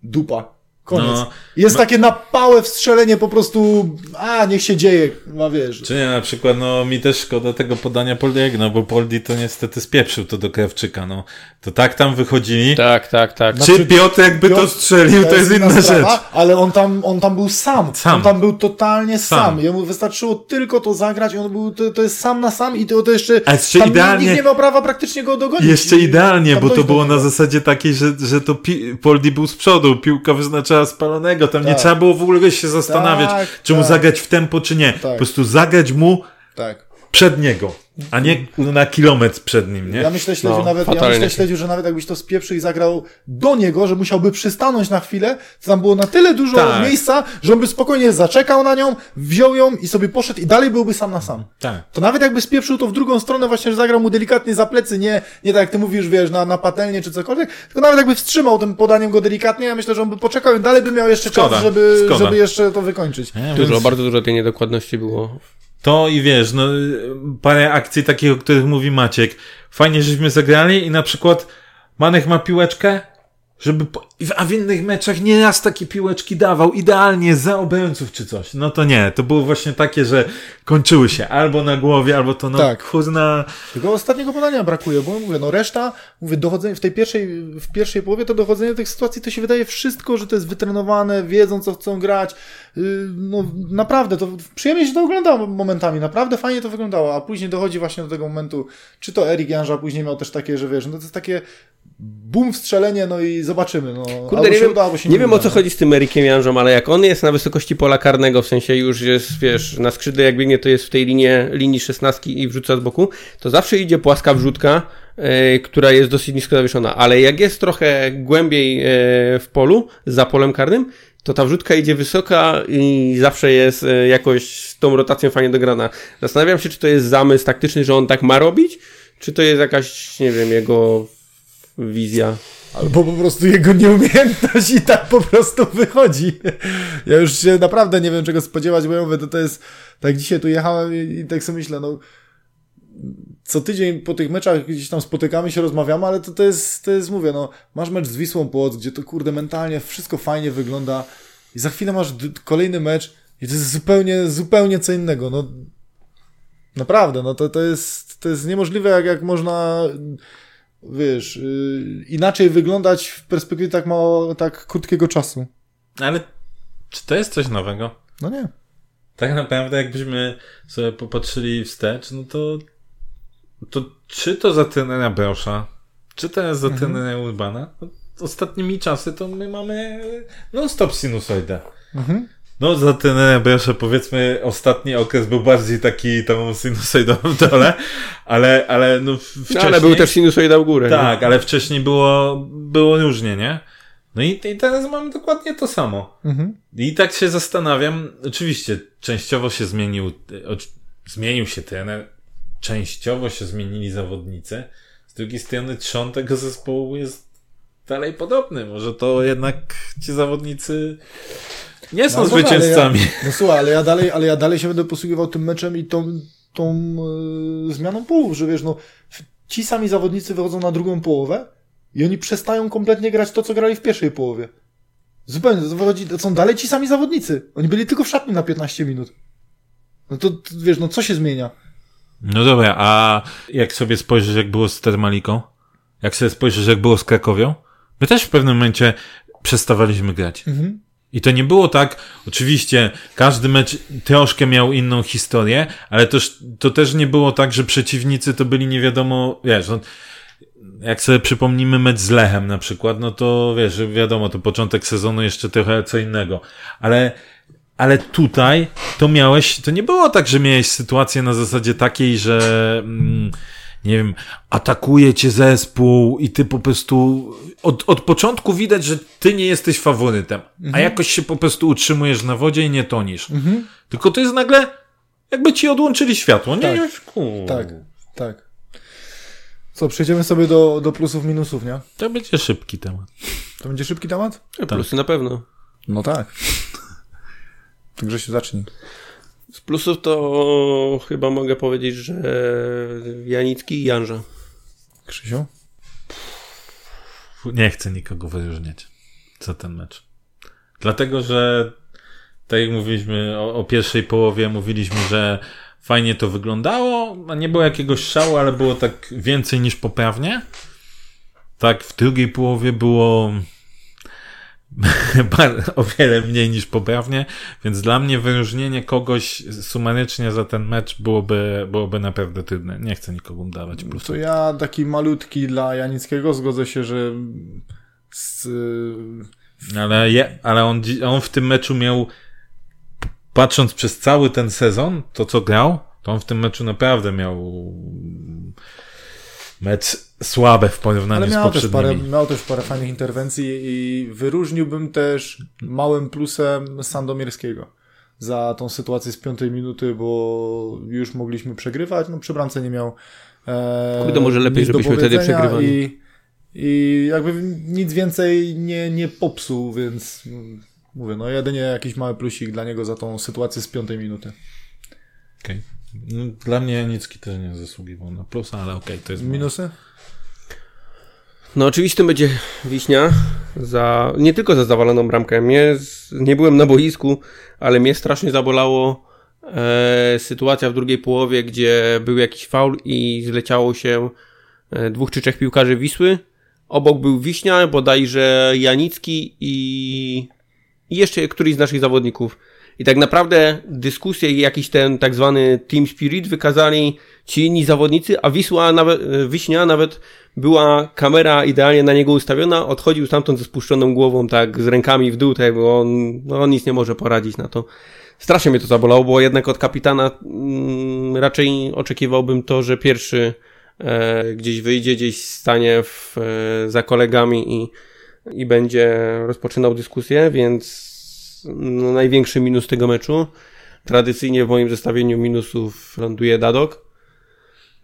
dupa. Koniec. No. jest takie na pałę wstrzelenie po prostu, a niech się dzieje, ma wiesz. Czy nie, na przykład, no mi też szkoda tego podania Poldiego, no bo Poldi to niestety spieprzył to do Krawczyka, no. To tak tam wychodzili. Tak, tak, tak. No, Czy Znaczy, Piotr jakby to Piotr- strzelił, to jest inna sprawa, rzecz. Ale on tam, on tam był sam. Sam. On tam był totalnie sam. Sam. Jemu wystarczyło tylko to zagrać i on był, to, to jest sam na sam i to, to jeszcze, A jeszcze tam idealnie- nikt nie miał prawa praktycznie go dogonić. Jeszcze idealnie, bo to było na zasadzie takiej, że, że to pi- Poldi był z przodu, piłka wyznaczała spalonego, tam nie Tak. trzeba było w ogóle się zastanawiać, Tak, czy mu tak. zagrać w tempo, czy nie. Po prostu zagrać mu Tak. Przed niego, a nie na kilometr przed nim, nie? Ja myślę, śledziu, No, nawet, ja myślę, śledziu, że nawet jakbyś to spieprzył i zagrał do niego, że musiałby przystanąć na chwilę, to tam było na tyle dużo Tak. miejsca, że on by spokojnie zaczekał na nią, wziął ją i sobie poszedł i dalej byłby sam na sam. Tak. To nawet jakby spieprzył to w drugą stronę, właśnie, że zagrał mu delikatnie za plecy, nie, nie tak jak ty mówisz, wiesz, na, na patelnię czy cokolwiek, tylko nawet jakby wstrzymał tym podaniem go delikatnie, ja myślę, że on by poczekał i dalej by miał jeszcze Szkoda, czas, żeby, żeby jeszcze to wykończyć. Nie, Dużo, więc bardzo dużo tej niedokładności było. To i wiesz, no parę akcji takich, o których mówi Maciek. Fajnie, żeśmy zagrali i na przykład Manek ma piłeczkę, żeby. Po... A w innych meczach nie raz takie piłeczki dawał, idealnie za obrońców czy coś. No to nie, to było właśnie takie, że kończyły się albo na głowie, albo to no Tak. kurna. Tylko ostatniego podania brakuje, bo mówię, no reszta, mówię, dochodzenie w tej pierwszej, w pierwszej połowie to dochodzenie do tych sytuacji, to się wydaje wszystko, że to jest wytrenowane, wiedzą co chcą grać, yy, no naprawdę, to przyjemnie się to oglądało momentami, naprawdę fajnie to wyglądało, a później dochodzi właśnie do tego momentu, czy to Erik Janża później miał też takie, że wiesz, no to jest takie bum wstrzelenie, no i zobaczymy, no Kurde, nie wiem, uda, nie nie wiem uda, o co no. chodzi z tym Erikiem Janżą, ale jak on jest na wysokości pola karnego, w sensie już jest, wiesz, na skrzydle jak biegnie, to jest w tej linie, linii szesnastki i wrzuca z boku, to zawsze idzie płaska wrzutka, e, która jest dosyć nisko zawieszona, ale jak jest trochę głębiej e, w polu, za polem karnym, to ta wrzutka idzie wysoka i zawsze jest e, jakoś z tą rotacją fajnie dograna. Zastanawiam się, czy to jest zamysł taktyczny, że on tak ma robić, czy to jest jakaś, nie wiem, jego wizja. Albo po prostu jego nieumiejętność i tak po prostu wychodzi. Ja już się naprawdę nie wiem czego spodziewać, bo ja mówię, to, to jest, tak dzisiaj tu jechałem i, i tak sobie myślę, no co tydzień po tych meczach gdzieś tam spotykamy się, rozmawiamy, ale to, to jest, to jest, mówię, no masz mecz z Wisłą Płoc, gdzie to kurde mentalnie wszystko fajnie wygląda i za chwilę masz kolejny mecz i to jest zupełnie, zupełnie co innego, no naprawdę, no to, to jest, to jest niemożliwe, jak, jak można wiesz, yy, inaczej wyglądać w perspektywie tak mało, tak krótkiego czasu. Ale czy to jest coś nowego? No nie. Tak naprawdę, jakbyśmy sobie popatrzyli wstecz, no to, to czy to za trenera Brosza, czy to jest za Mhm. Urbana, no, ostatnimi czasy to my mamy non-stop sinusoidę. Mhm. No, za trenera Brosza powiedzmy ostatni okres był bardziej taki tą sinusoidą w dole, ale, ale no w- No, wcześniej... ale był też sinusoida w górę. nie? Tak, ale wcześniej było, było różnie, nie? No i, i teraz mamy dokładnie to samo. Mhm. I tak się zastanawiam, oczywiście częściowo się zmienił, e, zmienił się trener, częściowo się zmienili zawodnicy, z drugiej strony trzon tego zespołu jest dalej podobny, może to jednak ci zawodnicy nie są No, zwycięzcami. Ale ja, no słuchaj, ale ja dalej, ale ja dalej się będę posługiwał tym meczem i tą, tą yy, zmianą połów, że wiesz, no ci sami zawodnicy wychodzą na drugą połowę i oni przestają kompletnie grać to, co grali w pierwszej połowie. Zupełnie, to wychodzi, to są dalej ci sami zawodnicy. Oni byli tylko w szatni na 15 minut. No to, to wiesz, no co się zmienia? No dobra, a jak sobie spojrzysz, jak było z Termaliką? Jak sobie spojrzysz, jak było z Krakowią? My też w pewnym momencie przestawaliśmy grać. Mhm. I to nie było tak, oczywiście, każdy mecz troszkę miał inną historię, ale to, to też nie było tak, że przeciwnicy to byli nie wiadomo, wiesz, no, jak sobie przypomnimy mecz z Lechem na przykład, no to wiesz, wiadomo, to początek sezonu jeszcze trochę co innego. Ale, ale tutaj to miałeś, to nie było tak, że miałeś sytuację na zasadzie takiej, że mm, nie wiem, atakuje cię zespół i ty po prostu od, od początku widać, że ty nie jesteś faworytem, mhm. a jakoś się po prostu utrzymujesz na wodzie i nie tonisz. Mhm. Tylko to jest nagle, jakby ci odłączyli światło, nie? Tak, tak, tak. Co, przejdziemy sobie do, do plusów, minusów, nie? To będzie szybki temat. To będzie szybki temat? Tak. Plusy na pewno. No tak. Także się zacznij. Z plusów to chyba mogę powiedzieć, że Janicki i Janża. Krzysiu? Nie chcę nikogo wyróżniać za ten mecz. Dlatego, że tak jak mówiliśmy o, o pierwszej połowie, mówiliśmy, że fajnie to wyglądało, nie było jakiegoś szału, ale było tak więcej niż poprawnie. Tak, w drugiej połowie było o wiele mniej niż poprawnie, więc dla mnie wyróżnienie kogoś sumarycznie za ten mecz byłoby, byłoby naprawdę trudne. Nie chcę nikomu dawać plusu. To ja taki malutki dla Janickiego zgodzę się, że z... ale, je, ale on, on w tym meczu miał patrząc przez cały ten sezon, to co grał, to on w tym meczu naprawdę miał mecz słabe w porównaniu Ale miał z poprzednimi. Też parę, miał też parę fajnych interwencji i wyróżniłbym też małym plusem Sandomierskiego za tą sytuację z piątej minuty, bo już mogliśmy przegrywać, no przy bramce nie miał e, Kurde, może lepiej, żebyśmy wtedy przegrywali. I, I jakby nic więcej nie, nie popsuł, więc mówię, no jedynie jakiś mały plusik dla niego za tą sytuację z piątej minuty. Okej. Okay. No, dla mnie Janicki też nie zasługiwał na plusa, ale okej, okay, to jest... Minusy? No oczywiście będzie Wiśnia za, nie tylko za zawaloną bramkę. Mnie, nie byłem na boisku, ale mnie strasznie zabolało e, sytuacja w drugiej połowie, gdzie był jakiś faul i zleciało się e, dwóch czy trzech piłkarzy Wisły. Obok był Wiśnia, bodajże Janicki i, i jeszcze któryś z naszych zawodników. I tak naprawdę dyskusję i jakiś ten tak zwany team spirit wykazali ci inni zawodnicy, a Wisła nawet, Wiśnia nawet była kamera idealnie na niego ustawiona, odchodził stamtąd ze spuszczoną głową, tak z rękami w dół, tak, bo on, no, on nic nie może poradzić na to. Strasznie mnie to zabolało, bo jednak od kapitana mm, raczej oczekiwałbym to, że pierwszy e, gdzieś wyjdzie, gdzieś stanie w, e, za kolegami i, i będzie rozpoczynał dyskusję, więc no, największy minus tego meczu. Tradycyjnie w moim zestawieniu minusów ląduje Dadok.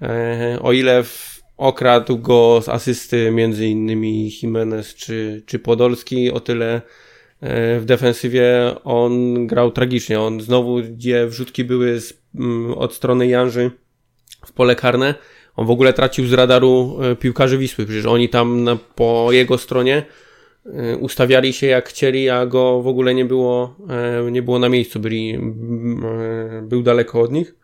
E, o ile w, okradł go z asysty między innymi Jimenez czy, czy Podolski, o tyle e, w defensywie on grał tragicznie. On znowu, gdzie wrzutki były z, mm, od strony Janży w pole karne, on w ogóle tracił z radaru e, piłkarzy Wisły. Przecież oni tam na, po jego stronie ustawiali się jak chcieli, a go w ogóle nie było, e, nie było na miejscu, byli, e, był daleko od nich.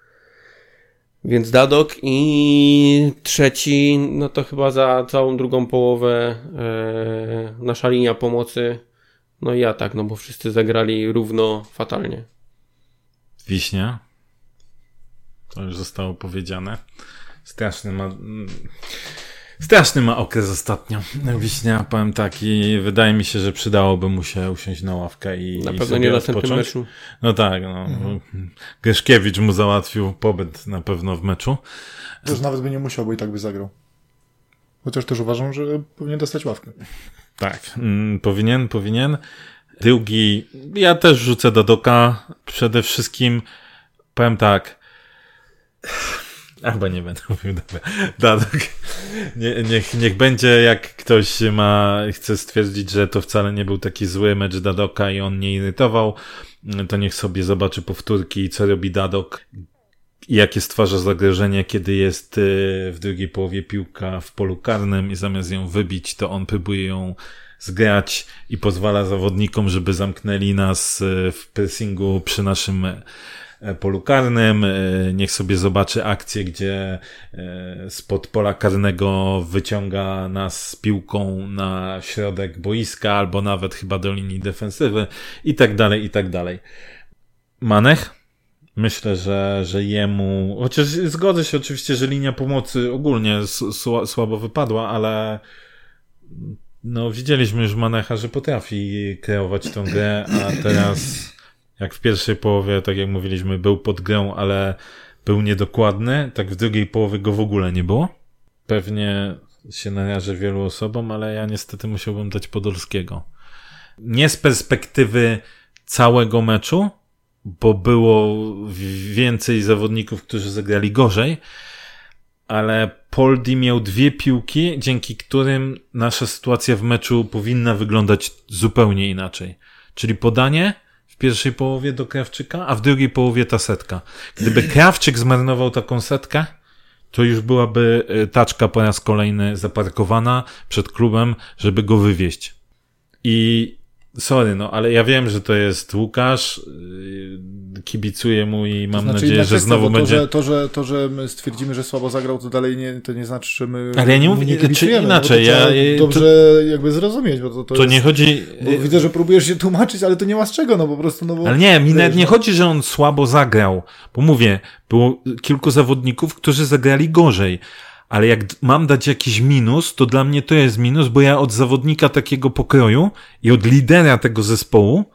Więc Dadok i trzeci, no to chyba za całą drugą połowę nasza linia pomocy, no i ja tak, no bo wszyscy zagrali równo fatalnie. Wiśnia. To już zostało powiedziane. Straszny ma Straszny ma okres ostatnio. Wiśnia, powiem tak, i wydaje mi się, że przydałoby mu się usiąść na ławkę i. Na pewno nie na następnym meczu. No tak, no. Mhm. Geszkiewicz mu załatwił pobyt na pewno w meczu. Też nawet by nie musiał, bo i tak by zagrał. Chociaż też uważam, że powinien dostać ławkę. Tak, mm, powinien, powinien. Drugi, ja też rzucę do doka. Przede wszystkim powiem tak. Chyba nie będę mówił, dobra. Dadok. Nie, niech, niech będzie, jak ktoś ma, chce stwierdzić, że to wcale nie był taki zły mecz Dadoka i on nie irytował, to niech sobie zobaczy powtórki, co robi Dadok jakie stwarza zagrożenie, kiedy jest y, w drugiej połowie piłka w polu karnym i zamiast ją wybić, to on próbuje ją zgrać i pozwala zawodnikom, żeby zamknęli nas y, w pressingu przy naszym polu karnym. E, niech sobie zobaczy akcję, gdzie e, spod pola karnego wyciąga nas z piłką na środek boiska, albo nawet chyba do linii defensywy i tak dalej, i tak dalej. Manech? Myślę, że, że jemu, chociaż zgodzę się oczywiście, że linia pomocy ogólnie słabo wypadła, ale no widzieliśmy już Manecha, że potrafi kreować tą grę, a teraz jak w pierwszej połowie, tak jak mówiliśmy, był pod grą, ale był niedokładny, tak w drugiej połowie go w ogóle nie było. Pewnie się narażę wielu osobom, ale ja niestety musiałbym dać Podolskiego. Nie z perspektywy całego meczu, bo było więcej zawodników, którzy zagrali gorzej, ale Poldi miał dwie piłki, dzięki którym nasza sytuacja w meczu powinna wyglądać zupełnie inaczej. Czyli podanie w pierwszej połowie do Krawczyka, a w drugiej połowie ta setka. Gdyby Krawczyk zmarnował taką setkę, to już byłaby e, taczka po raz kolejny zaparkowana przed klubem, żeby go wywieźć. I sorry, no, ale ja wiem, że to jest Łukasz, yy, kibicuję mu i mam znaczy, nadzieję, że znowu to, będzie... Że, to, że, to, że my stwierdzimy, że słabo zagrał, to dalej nie, to nie znaczy, że my Ale ja nie mówię, nie czy inaczej, ja... Dobrze to, jakby zrozumieć, bo to, to, to jest, nie chodzi... widzę, że próbujesz się tłumaczyć, ale to nie ma z czego, no po prostu, no bo... Ale nie, mi nawet nie no. chodzi, że on słabo zagrał, bo mówię, było kilku zawodników, którzy zagrali gorzej, ale jak mam dać jakiś minus, to dla mnie to jest minus, bo ja od zawodnika takiego pokroju i od lidera tego zespołu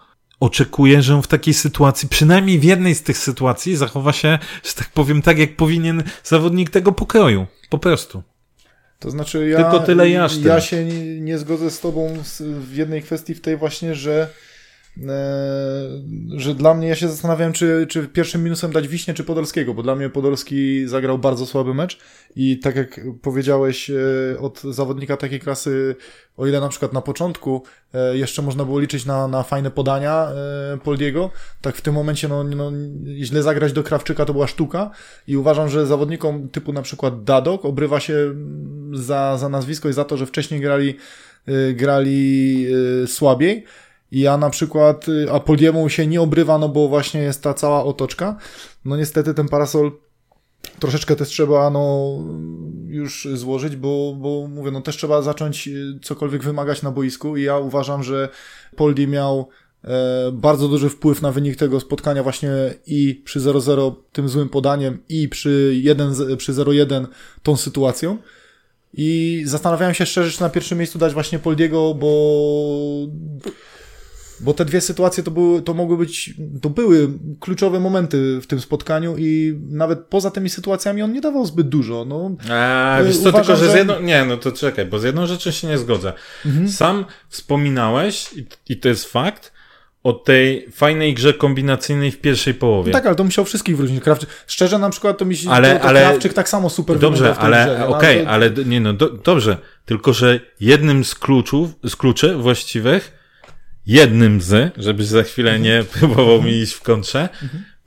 oczekuję, że on w takiej sytuacji, przynajmniej w jednej z tych sytuacji, zachowa się, że tak powiem, tak jak powinien zawodnik tego pokroju. Po prostu. To znaczy, ja, Tylko tyle ja, ja się nie, nie zgodzę z Tobą w jednej kwestii, w tej właśnie, że że dla mnie, ja się zastanawiałem, czy, czy pierwszym minusem dać Wiśnie, czy Podolskiego, bo dla mnie Podolski zagrał bardzo słaby mecz i tak jak powiedziałeś e, od zawodnika takiej klasy, o ile na przykład na początku e, jeszcze można było liczyć na, na fajne podania Poldiego, tak w tym momencie no, no, źle zagrać do Krawczyka to była sztuka i uważam, że zawodnikom typu na przykład Dadok obrywa się za, za nazwisko i za to, że wcześniej grali, grali słabiej, ja na przykład, y, a Poliemu się nie obrywa, no bo właśnie jest ta cała otoczka. No niestety ten parasol troszeczkę też trzeba no, już złożyć, bo, bo mówię, no też trzeba zacząć y, cokolwiek wymagać na boisku i ja uważam, że Poldi miał e, bardzo duży wpływ na wynik tego spotkania właśnie i przy 0-0 tym złym podaniem i przy 1, przy 0-1 tą sytuacją. I zastanawiałem się szczerze, czy na pierwszym miejscu dać właśnie Poldiego, bo bo te dwie sytuacje to, były, to mogły być, to były kluczowe momenty w tym spotkaniu i nawet poza tymi sytuacjami on nie dawał zbyt dużo. No, A, wiesz co, tylko, że, że... z jedną, nie, no to czekaj, bo z jedną rzeczą się nie zgodzę. Mhm. Sam wspominałeś, i, i to jest fakt, o tej fajnej grze kombinacyjnej w pierwszej połowie. No tak, ale to musiał wszystkich wrócić. Krawczyk, szczerze na przykład to mi się ale, to, to ale, Krawczyk tak samo super Dobrze, ale okej, okay, ale nie no, do, dobrze. Tylko, że jednym z kluczów, z kluczy właściwych jednym z, żebyś za chwilę nie próbował mi iść w kontrze,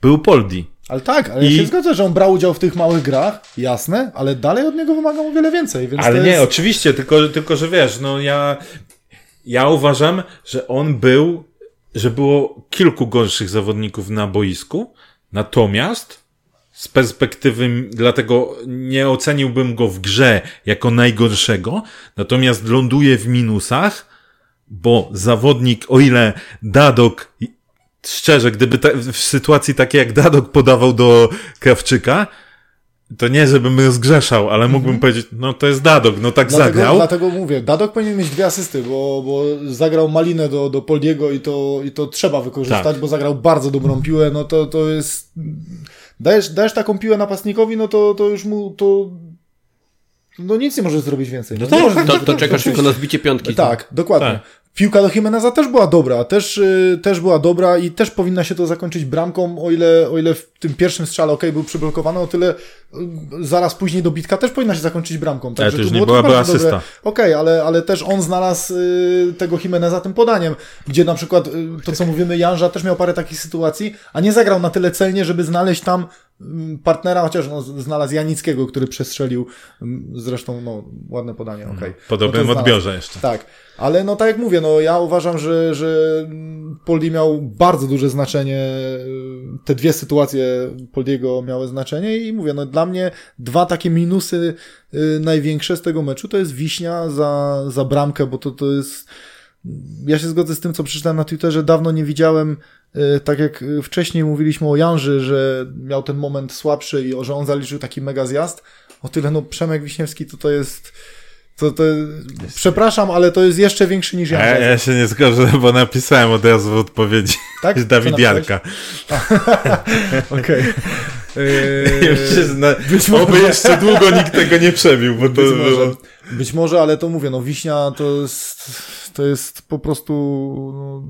był Poldi. Ale tak, ale I... ja się zgodzę, że on brał udział w tych małych grach, jasne, ale dalej od niego wymagam o wiele więcej. ale nie, jest... oczywiście, tylko, tylko że wiesz, no ja, ja uważam, że on był, że było kilku gorszych zawodników na boisku, natomiast z perspektywy, dlatego nie oceniłbym go w grze jako najgorszego, natomiast ląduje w minusach, bo zawodnik, o ile Dadok, szczerze, gdyby ta, w sytuacji takiej jak Dadok podawał do Krawczyka, to nie, żebym rozgrzeszał, ale mógłbym mm -hmm. powiedzieć, no to jest Dadok, no tak dlatego, zagrał. Dlatego mówię, Dadok powinien mieć dwie asysty, bo, bo zagrał malinę do, do Poldiego i to, i to trzeba wykorzystać, tak. bo zagrał bardzo dobrą piłę, no to, to jest... Dajesz, dajesz taką piłę napastnikowi, no to, to już mu to no nic nie możesz zrobić więcej. No, no tak, to, to, to, czekasz tylko na zbicie piątki. Tak, dokładnie. Tak. Piłka do Jimeneza też była dobra, też, yy, też była dobra i też powinna się to zakończyć bramką, o ile, o ile w tym pierwszym strzale ok, był przyblokowany, o tyle yy, zaraz później dobitka też powinna się zakończyć bramką. Także ale to już nie byłaby asysta. Okej, okay, ale, ale też on znalazł yy, tego Jimeneza tym podaniem, gdzie na przykład y, to, co mówimy, Janża też miał parę takich sytuacji, a nie zagrał na tyle celnie, żeby znaleźć tam partnera, chociaż no, znalazł Janickiego, który przestrzelił, mm, zresztą no, ładne podanie, okej. Okay. Po dobrym no odbiorze jeszcze. Tak. Ale no tak jak mówię, no ja uważam, że, że Poldi miał bardzo duże znaczenie, te dwie sytuacje Poldiego miały znaczenie i mówię, no dla mnie dwa takie minusy y, największe z tego meczu to jest Wiśnia za, za bramkę, bo to, to jest ja się zgodzę z tym, co przeczytałem na Twitterze, dawno nie widziałem y, tak jak wcześniej mówiliśmy o Janży, że miał ten moment słabszy i że on zaliczył taki mega zjazd, o tyle no Przemek Wiśniewski to to jest to, to, przepraszam, ale to jest jeszcze większy niż ja. Ja, ja się nie zgodzę, bo napisałem od razu w odpowiedzi. Tak? Dawid Jarka. Okej. Oby jeszcze długo nikt tego nie przebił, bo to było... być może, ale to mówię, no Wiśnia to jest, to jest po prostu no,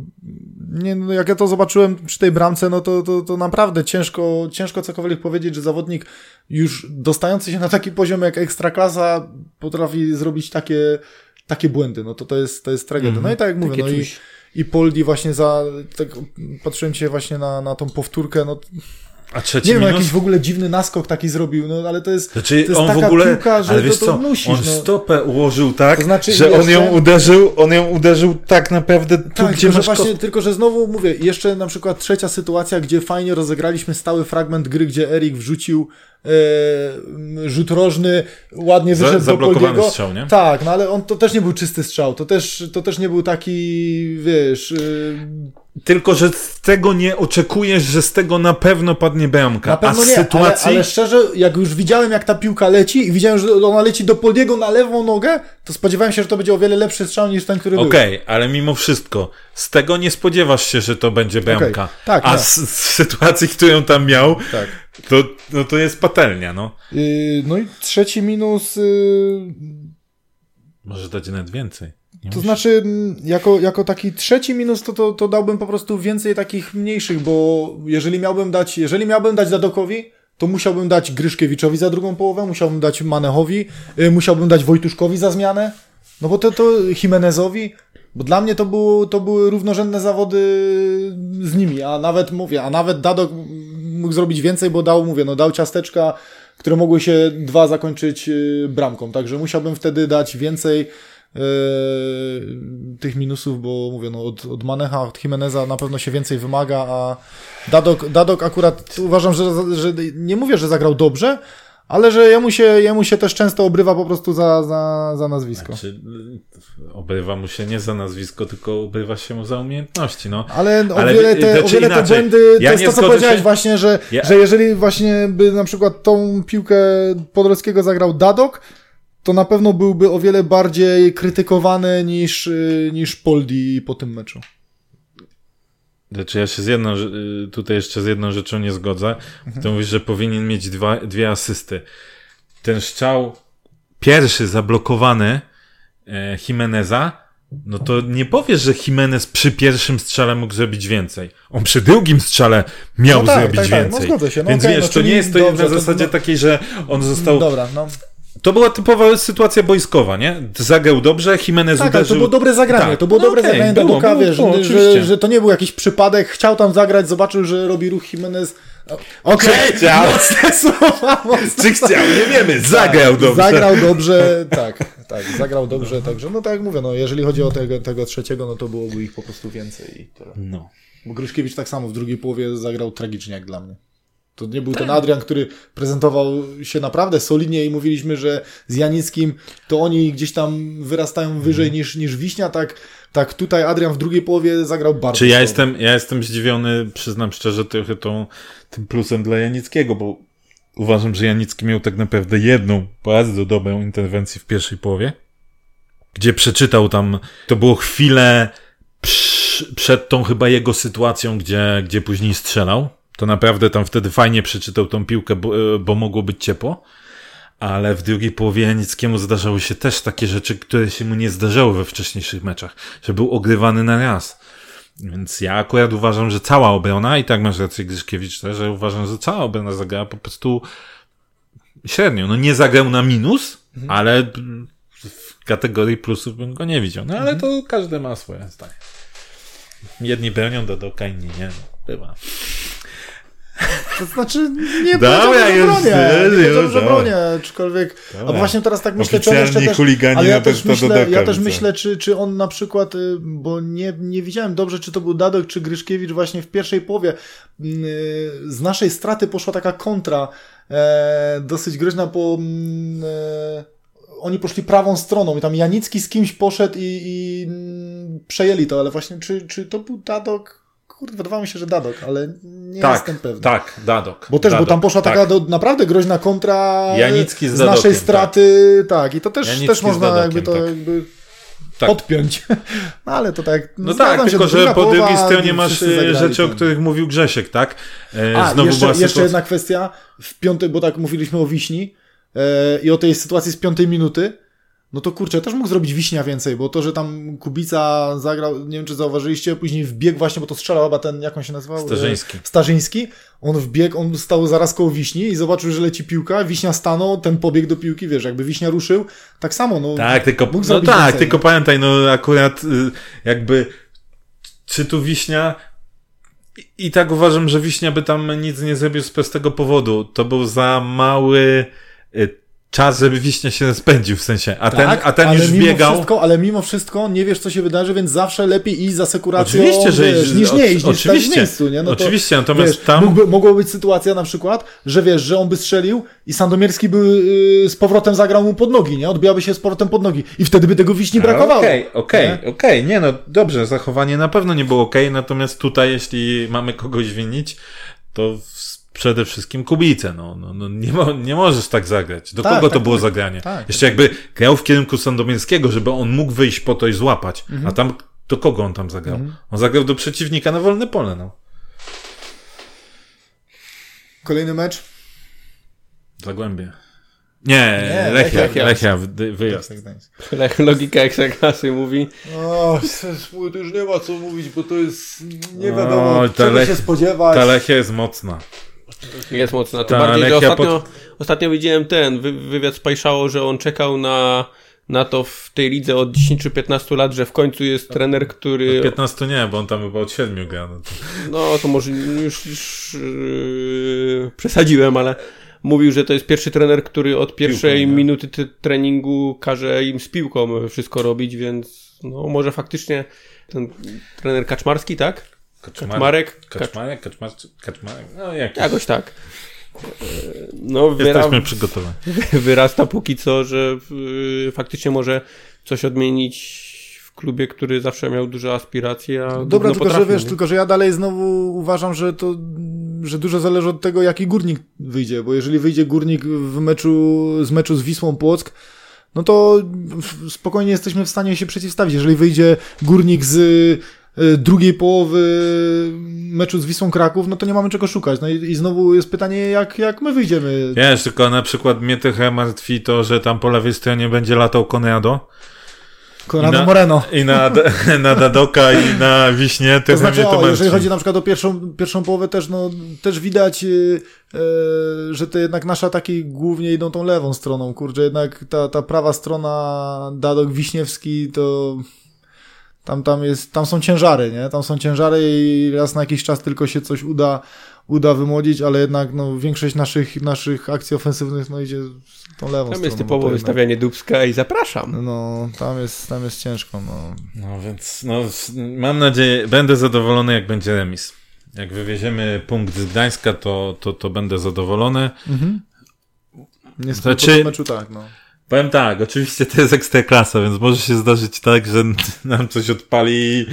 nie, no jak ja to zobaczyłem przy tej bramce, no to, to, to naprawdę ciężko, ciężko cokolwiek powiedzieć, że zawodnik już dostający się na taki poziom jak Ekstraklasa potrafi zrobić takie, takie błędy, no to to jest, to jest tragedia. No i tak jak mówię, no i, i Poldi właśnie za, tak patrzyłem się właśnie na, na tą powtórkę, no a trzeci nie wiem, jakiś w ogóle dziwny naskok taki zrobił, no ale to jest, znaczy, to jest on taka w ogóle, piłka, że ale wiesz to, to co, musisz. On no. stopę ułożył tak, To znaczy że on jeszcze- ją uderzył, on ją uderzył tak naprawdę tu, Tak, gdzie masz właśnie, tylko że znowu mówię, jeszcze na przykład trzecia sytuacja, gdzie fajnie rozegraliśmy stały fragment gry, gdzie Erik wrzucił e, rzut rożny, ładnie Za- wyszedł do zablokowany strzał, nie? Tak, no ale on to też nie był czysty strzał, to też, to też nie był taki, wiesz, e, Tylko, że z tego nie oczekujesz, że z tego na pewno padnie bramka. na pewno A z nie, sytuacji... ale, ale szczerze, jak już widziałem jak ta piłka leci i widziałem, że ona leci do Poldiego na lewą nogę, to spodziewałem się, że to będzie o wiele lepszy strzał niż ten, który był. Okej, ale mimo wszystko, z tego nie spodziewasz się, że to będzie bramka. Okej, tak, A z, z sytuacji, którą tam miał, Tak. to, no to jest patelnia, no. Yy, no i trzeci minus, yy, Może dać nawet więcej. Nie To znaczy, jako, jako taki trzeci minus, to, to, to dałbym po prostu więcej takich mniejszych, bo jeżeli miałbym dać, jeżeli miałbym dać Dadokowi, to musiałbym dać Gryszkiewiczowi za drugą połowę, musiałbym dać Manechowi, y, musiałbym dać Wojtuszkowi za zmianę, no bo to, to Jimenezowi, bo dla mnie to, było, to były równorzędne zawody z nimi, a nawet mówię, a nawet Dadok mógł zrobić więcej, bo dał, mówię, no dał ciasteczka, które mogły się dwa zakończyć y, bramką, także musiałbym wtedy dać więcej tych minusów, bo mówię, no od, od Manecha, od Jimeneza na pewno się więcej wymaga, a Dadok, Dadok akurat uważam, że, że nie mówię, że zagrał dobrze, ale że jemu się, jemu się też często obrywa po prostu za, za, za nazwisko. Znaczy, obrywa mu się nie za nazwisko, tylko obrywa się mu za umiejętności, no. Ale o Ale wiele te, o znaczy wiele te błędy, Ja to jest to, co powiedziałeś się- właśnie, że, Ja- że jeżeli właśnie by na przykład tą piłkę Podolskiego zagrał Dadok, to na pewno byłby o wiele bardziej krytykowany niż, y, niż Poldi po tym meczu. Znaczy ja się z jedną, y, tutaj jeszcze z jedną rzeczą nie zgodzę. Mhm. To mówisz, że powinien mieć dwa, dwie asysty. Ten strzał pierwszy zablokowany e, Jimeneza, no to nie powiesz, że Jimenez przy pierwszym strzale mógł zrobić więcej. On przy drugim strzale miał No tak, zrobić tak, tak. No więcej. zgodzę się. No Więc okej, wiesz, no to nie jest to dobrze, na zasadzie no- takiej, że on został... Dobra, no. To była typowa sytuacja boiskowa, nie? Zagrał dobrze, Jimenez Tak, uderzył... to było dobre zagranie. Tak. To było No dobre okej, zagranie było, Dadoka, było, wiesz, było, że, że to nie był jakiś przypadek, chciał tam zagrać, zobaczył, że robi ruch Jimenez. Okej, Chciał. mocne słowa, mocne Czy chciał? Nie wiemy. Zagrał dobrze. Zagrał dobrze, tak, tak, zagrał dobrze, także no tak jak mówię, no jeżeli chodzi o tego, tego trzeciego, no to byłoby ich po prostu więcej i tyle. No. Bo Gruszkiewicz tak samo w drugiej połowie zagrał tragicznie jak dla mnie. To nie był ten Adrian, który prezentował się naprawdę solidnie i mówiliśmy, że z Janickim to oni gdzieś tam wyrastają wyżej niż, niż Wiśnia, tak, tak tutaj Adrian w drugiej połowie zagrał bardzo Czy ja jestem, ja jestem zdziwiony, przyznam szczerze, trochę tą, tym plusem dla Janickiego, bo uważam, że Janicki miał tak naprawdę jedną bardzo dobrą interwencję w pierwszej połowie, gdzie przeczytał tam, to było chwilę przy, przed tą chyba jego sytuacją, gdzie, gdzie później strzelał. To naprawdę tam wtedy fajnie przeczytał tą piłkę, bo, bo mogło być ciepło. Ale w drugiej połowie Janickiemu zdarzały się też takie rzeczy, które się mu nie zdarzały we wcześniejszych meczach, że był ogrywany na raz. Więc ja akurat uważam, że cała obrona, i tak masz rację Grzyszkiewicz też, że uważam, że cała obrona zagrała po prostu średnio. No nie zagrał na minus, ale w kategorii plusów bym go nie widział. No ale to każdy ma swoje zdanie. Jedni bronią do doka, inni nie. No, bywa. To znaczy, nie Dobra, że już, bronię, nie już, powiedziałbym, że dobra. bronię, aczkolwiek, a właśnie teraz tak myślę, czy on jeszcze też, ale ja też myślę, ja też myślę, czy, czy on na przykład, y, bo nie, nie widziałem dobrze, czy to był Dadok, czy Gryszkiewicz właśnie w pierwszej połowie, mm, y, z naszej straty poszła taka kontra, e, dosyć groźna, bo mm, e, oni poszli prawą stroną i tam Janicki z kimś poszedł i, i mm, przejęli to, ale właśnie czy, czy to był Dadok? Kurde, wydawało mi się, że Dadok, ale nie tak, jestem pewny. tak, Dadok. Bo też, Dadok, bo tam poszła tak. taka do, naprawdę groźna kontra Janicki z z Dadokiem, naszej straty, tak. i to też, Janicki też można Dadokiem, jakby to tak. jakby Tak. odpiąć. No ale to tak, No tak, tylko że po drugiej połowa, stronie masz e, rzeczy, o ten. których mówił Grzesiek, tak? E, A, Znowu jeszcze, była jeszcze sytuacja... jedna kwestia. W piątej, bo tak mówiliśmy o Wiśni e, i o tej sytuacji z piątej minuty. No to kurczę, też mógł zrobić Wiśnia więcej, bo to, że tam Kubica zagrał, nie wiem czy zauważyliście, później wbiegł właśnie, bo to strzelał chyba ten, jak on się nazywał? Starzyński. E, Starzyński. On wbiegł, on stał zaraz koło Wiśni i zobaczył, że leci piłka, Wiśnia stanął, ten pobiegł do piłki, wiesz, jakby Wiśnia ruszył, tak samo, no. Tak, tylko, mógł no tak, więcej, tylko pamiętaj, no akurat y, jakby czy tu Wiśnia i, i tak uważam, że Wiśnia by tam nic nie zrobił z prostego powodu. To był za mały y, czas, żeby Wiśnia się spędził w sensie, a ten, a ten Tak, już biegał. Wszystko, ale mimo wszystko nie wiesz, co się wydarzy, więc zawsze lepiej iść za sekuracją, Oczywiście, że wiesz, iść- niż nie iść, niż w oczywiście. miejscu, nie? No to, Oczywiście, natomiast wiesz, tam- Mógłby, mogła być sytuacja na przykład, że wiesz, że on by strzelił i Sandomierski by yy, z powrotem zagrał mu pod nogi, nie? Odbijałaby się z powrotem pod nogi i wtedy by tego wiśni brakowało. Okej, okej, Nie? okej, nie no, dobrze, zachowanie na pewno nie było okej, natomiast tutaj, jeśli mamy kogoś winić, to w- przede wszystkim Kubice, no, no, no nie, mo, nie możesz tak zagrać. Do Tak, kogo to tak, było tak. zagranie? Tak. Jeszcze jakby grał w kierunku Sandomierskiego, żeby on mógł wyjść po to i złapać, Mhm. a tam, do kogo on tam zagrał? On zagrał do przeciwnika na wolne pole, no. Kolejny mecz. Zagłębie. Nie, Nie, Lechia, Lechia. Lechia, wy- wyjazd. Logika ekstraklasy mówi, O, to już nie ma co mówić, bo to jest nie O, wiadomo, ta czego Lech- się spodziewać. Ta Lechia jest mocna. Jest mocna. Tym Ta bardziej, że ostatnio, ostatnio widziałem ten wy, wywiad z Pajszało, że on czekał na, na to w tej lidze od 10 czy 15 lat, że w końcu jest trener, który 15 nie, bo on tam chyba od 7 gra. No to... No, to może już, już yy, przesadziłem, ale mówił, że to jest pierwszy trener, który od pierwszej Piłką, minuty treningu każe im z piłką wszystko robić, więc no może faktycznie ten trener Kaczmarski, tak? Kaczmarek? Kaczmarek, Kaczmarczyk, Kaczmarek, no jakiś. Jakoś tak. No, wyra Jesteśmy przygotowani. wyrasta póki co, że yy, faktycznie może coś odmienić w klubie, który zawsze miał duże aspiracje, a Dobra, tylko że wiesz, nie? tylko że ja dalej znowu uważam, że to, że dużo zależy od tego, jaki górnik wyjdzie, bo jeżeli wyjdzie górnik w meczu, z meczu z Wisłą Płock, no to spokojnie jesteśmy w stanie się przeciwstawić. Jeżeli wyjdzie górnik z y, drugiej połowy meczu z Wisłą Kraków, no to nie mamy czego szukać. No i, i znowu jest pytanie, jak, jak my wyjdziemy. Wiesz, tylko na przykład mnie trochę martwi to, że tam po lewej stronie będzie latał Konrado. Konrado I na- Moreno. I na, na Dadoka i na Wiśnie, To trochę znaczy, mnie to o, jeżeli chodzi na przykład o pierwszą, pierwszą połowę, też, no, też widać, yy, że to jednak nasze ataki głównie idą tą lewą stroną. Kurczę, jednak ta, ta prawa strona Dadok Wiśniewski to tam, tam, jest, tam są ciężary, nie? Tam są ciężary i raz na jakiś czas tylko się coś uda, uda wymodzić, ale jednak no, większość naszych, naszych akcji ofensywnych no, idzie tą lewą Tam stroną. jest no, typowo wystawianie Dubska i zapraszam. No, tam jest, tam jest ciężko, no. No więc, no, mam nadzieję, będę zadowolony, jak będzie remis. Jak wywieziemy punkt z Gdańska, to, to, to będę zadowolony. Niestety Znaczy- po meczu tak, no. Powiem tak, oczywiście to jest ekstraklasa, więc może się zdarzyć tak, że nam coś odpali i,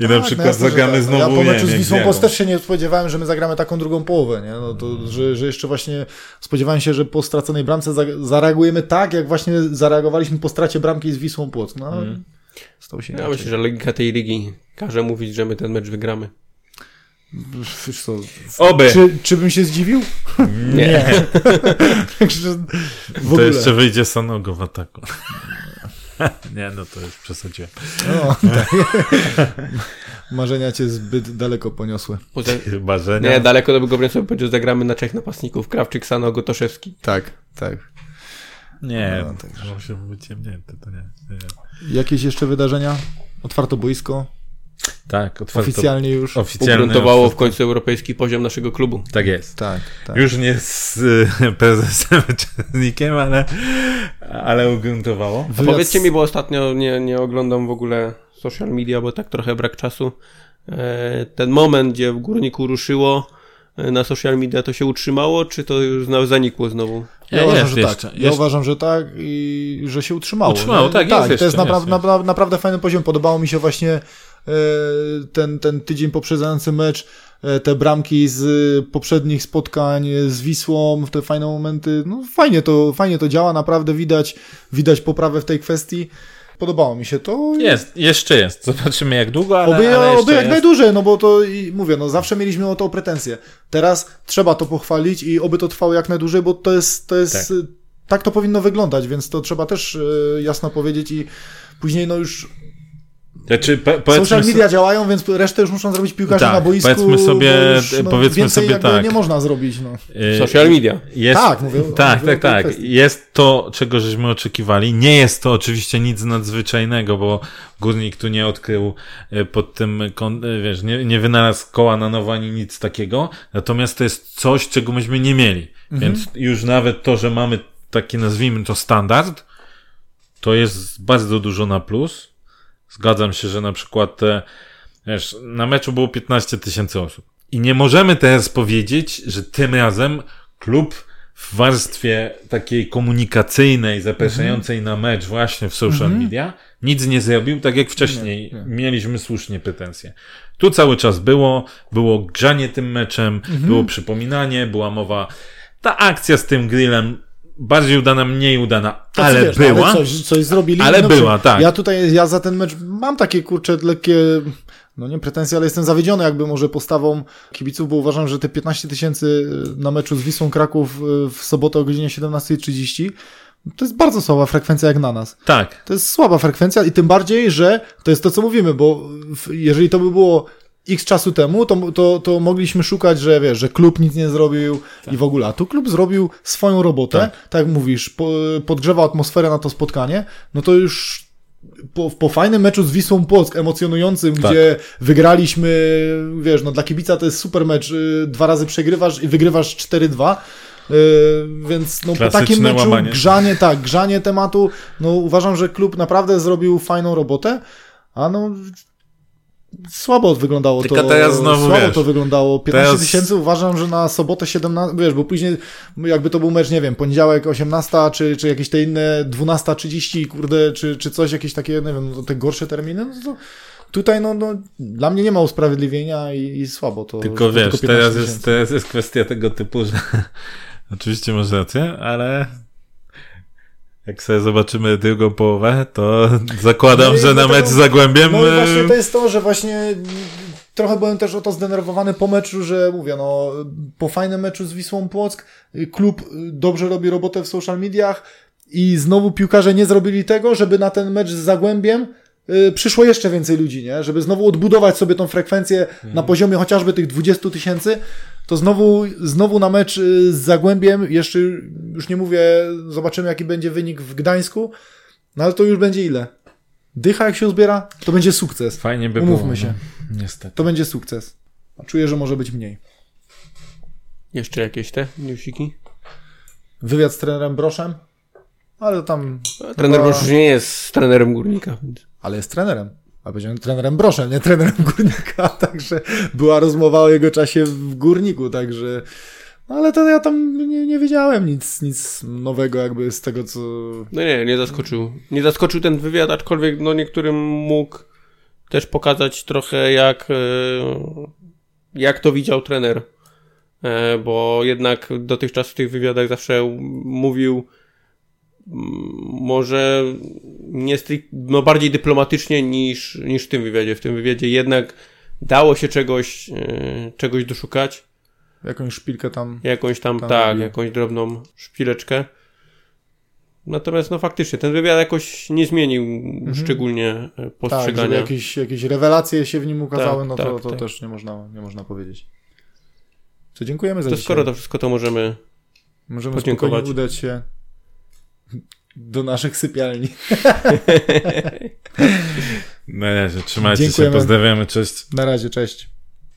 i na Tak, przykład jasne, że zagramy tak. znowu, Ja po nie meczu z Wisłą Wiarą. też się nie spodziewałem, że my zagramy taką drugą połowę, nie? No to, że, że jeszcze właśnie spodziewałem się, że po straconej bramce za, zareagujemy tak, jak właśnie zareagowaliśmy po stracie bramki z Wisłą Płock. No, Mhm. stało się Ja inaczej. myślę, że logika tej ligi każe mówić, że my ten mecz wygramy. Wiesz co, Oby! czy, czy bym się zdziwił? Nie. Także w To jeszcze wyjdzie Sanogo w ataku. nie, no to już przesadziłem. Tak. Marzenia cię zbyt daleko poniosły. Marzenia. Nie, daleko do Gobrę sobie powiedział, zagramy na trzech napastników. Krawczyk, Sano, Gotoszewski. Tak, tak. Nie, No, to także. musi być ciemnięte, to nie. nie. Jakieś jeszcze wydarzenia? Otwarto boisko? Tak, otwarto. Oficjalnie już? Oficjalnie. Ugruntowało w końcu europejski poziom naszego klubu. Tak jest. Tak, tak. Już nie z y, prezesem Czernikiem, ale, ale ugruntowało. Powiedzcie mi, bo ostatnio nie, nie oglądam w ogóle social media, bo tak trochę brak czasu. E, Ten moment, gdzie w górniku ruszyło e, na social media, to się utrzymało, czy to już zanikło znowu? Ja Nie, uważam, jest że jeszcze, tak. Ja jest. uważam, że tak i że się utrzymało. Utrzymało, nie? tak, jest tak jeszcze, to jest, jest, napra- jest. napra- naprawdę fajny poziom. Podobało mi się właśnie ten, ten tydzień poprzedzający mecz, e, te bramki z poprzednich spotkań z Wisłą, te fajne momenty, no fajnie to, fajnie to działa, naprawdę widać, widać poprawę w tej kwestii. Podobało mi się to. Jest, jeszcze jest. Zobaczymy jak długo, ale, Oby, ale oby jak jest. najdłużej, no bo to i mówię, no zawsze mieliśmy o to pretensje. Teraz trzeba to pochwalić i oby to trwało jak najdłużej, bo to jest, to jest Tak. tak. to powinno wyglądać, więc to trzeba też e, jasno powiedzieć i później no już Znaczy, po, social so- media działają, więc resztę już muszą zrobić piłkarze Tak, na boisku. powiedzmy sobie- już, no, powiedzmy sobie tak. nie można zrobić, no. y, Social media. Jest, Tak, mówię- tak, mówię tak, tak. kwestii. Jest to, czego żeśmy oczekiwali. Nie jest to oczywiście nic nadzwyczajnego, bo Górnik tu nie odkrył y, pod tym, y, wiesz, nie, nie wynalazł koła na nowo ani nic takiego. Natomiast to jest coś, czego myśmy nie mieli. Mhm. Więc już nawet to, że mamy taki, nazwijmy to standard, to jest bardzo dużo na plus. Zgadzam się, że na przykład te, wiesz, na meczu było 15 tysięcy osób. I nie możemy teraz powiedzieć, że tym razem klub w warstwie takiej komunikacyjnej, zapraszającej na mecz właśnie w social media, nic nie zrobił, tak jak wcześniej Nie, nie. mieliśmy słusznie pretensje. Tu cały czas było, było grzanie tym meczem, było przypominanie, była mowa, ta akcja z tym grillem, bardziej udana, mniej udana, To ale wiesz, no, była. Ale coś, coś zrobili. Ale no, była, tak. Ja tutaj, ja za ten mecz mam takie, kurcze, lekkie, no nie pretensje, ale jestem zawiedziony jakby może postawą kibiców, bo uważam, że te 15 tysięcy na meczu z Wisłą Kraków y, w sobotę o godzinie 17.30 to jest bardzo słaba frekwencja jak na nas. Tak. To jest słaba frekwencja i tym bardziej, że to jest to, co mówimy, bo jeżeli to by było x czasu temu, to, to, to mogliśmy szukać, że wiesz, że klub nic nie zrobił i w ogóle. A tu klub zrobił swoją robotę, Tak. tak, jak mówisz, po, podgrzewa atmosferę na to spotkanie, no to już po, po fajnym meczu z Wisłą Płock, emocjonującym, Tak. gdzie wygraliśmy, wiesz, no dla kibica to jest super mecz, y, dwa razy przegrywasz i wygrywasz 4-2, y, więc no po takim meczu łamanie. grzanie, tak, grzanie tematu, no uważam, że klub naprawdę zrobił fajną robotę, a no słabo wyglądało Tylko to. teraz znowu, słabo wiesz, to wyglądało. 15 teraz- tysięcy uważam, że na sobotę 17, wiesz, bo później jakby to był mecz, nie wiem, poniedziałek 18, czy, czy jakieś te inne 12.30, kurde, czy, czy coś, jakieś takie, nie wiem, no, te gorsze terminy, no to tutaj no, no dla mnie nie ma usprawiedliwienia i, i słabo to. Tylko wiesz, 15 teraz jest, teraz jest kwestia tego typu, że oczywiście masz rację, ale jak sobie zobaczymy drugą połowę, to zakładam, No że na mecz z Zagłębiem No i właśnie e, to jest to, że właśnie trochę byłem też o to zdenerwowany po meczu, że mówię, no po fajnym meczu z Wisłą Płock klub dobrze robi robotę w social mediach i znowu piłkarze nie zrobili tego, żeby na ten mecz z Zagłębiem y, przyszło jeszcze więcej ludzi, nie? Żeby znowu odbudować sobie tą frekwencję na poziomie chociażby tych 20 tysięcy, to znowu, znowu na mecz y, z Zagłębiem, jeszcze już nie mówię, zobaczymy jaki będzie wynik w Gdańsku, no ale to już będzie ile? Dycha jak się uzbiera, to będzie sukces. fajnie by Umówmy było. się. No, niestety. To będzie sukces. A czuję, że może być mniej. Jeszcze jakieś te newsiki? Wywiad z trenerem Broszem, ale tam... Trener chyba- Brosz już nie jest trenerem górnika. Więc... Ale jest trenerem. A powiedziałem trenerem Broszem, nie trenerem Górnika, także była rozmowa o jego czasie w Górniku, także... No ale to ja tam nie, nie wiedziałem nic, nic nowego jakby z tego, co... No nie, nie zaskoczył. Nie zaskoczył ten wywiad, aczkolwiek no niektórym mógł też pokazać trochę jak, e, jak to widział trener. E, Bo jednak dotychczas w tych wywiadach zawsze mówił może nie no bardziej dyplomatycznie niż, niż w tym wywiadzie. W tym wywiadzie jednak dało się czegoś, e, czegoś doszukać. Jakąś szpilkę tam... Jakąś tam, Tam tak, robił. jakąś drobną szpileczkę. Natomiast no faktycznie, ten wywiad jakoś nie zmienił szczególnie e, Mhm. Tak, postrzegania. jakieś, jakieś rewelacje się w nim ukazały, Tak, no to, tak, to tak. też nie można, nie można powiedzieć. Co dziękujemy za to dzisiaj. skoro to wszystko, to możemy Możemy podziękować. udać się do naszych sypialni. Na razie, trzymajcie Dziękujemy. się, pozdrawiamy, cześć. Na razie, cześć.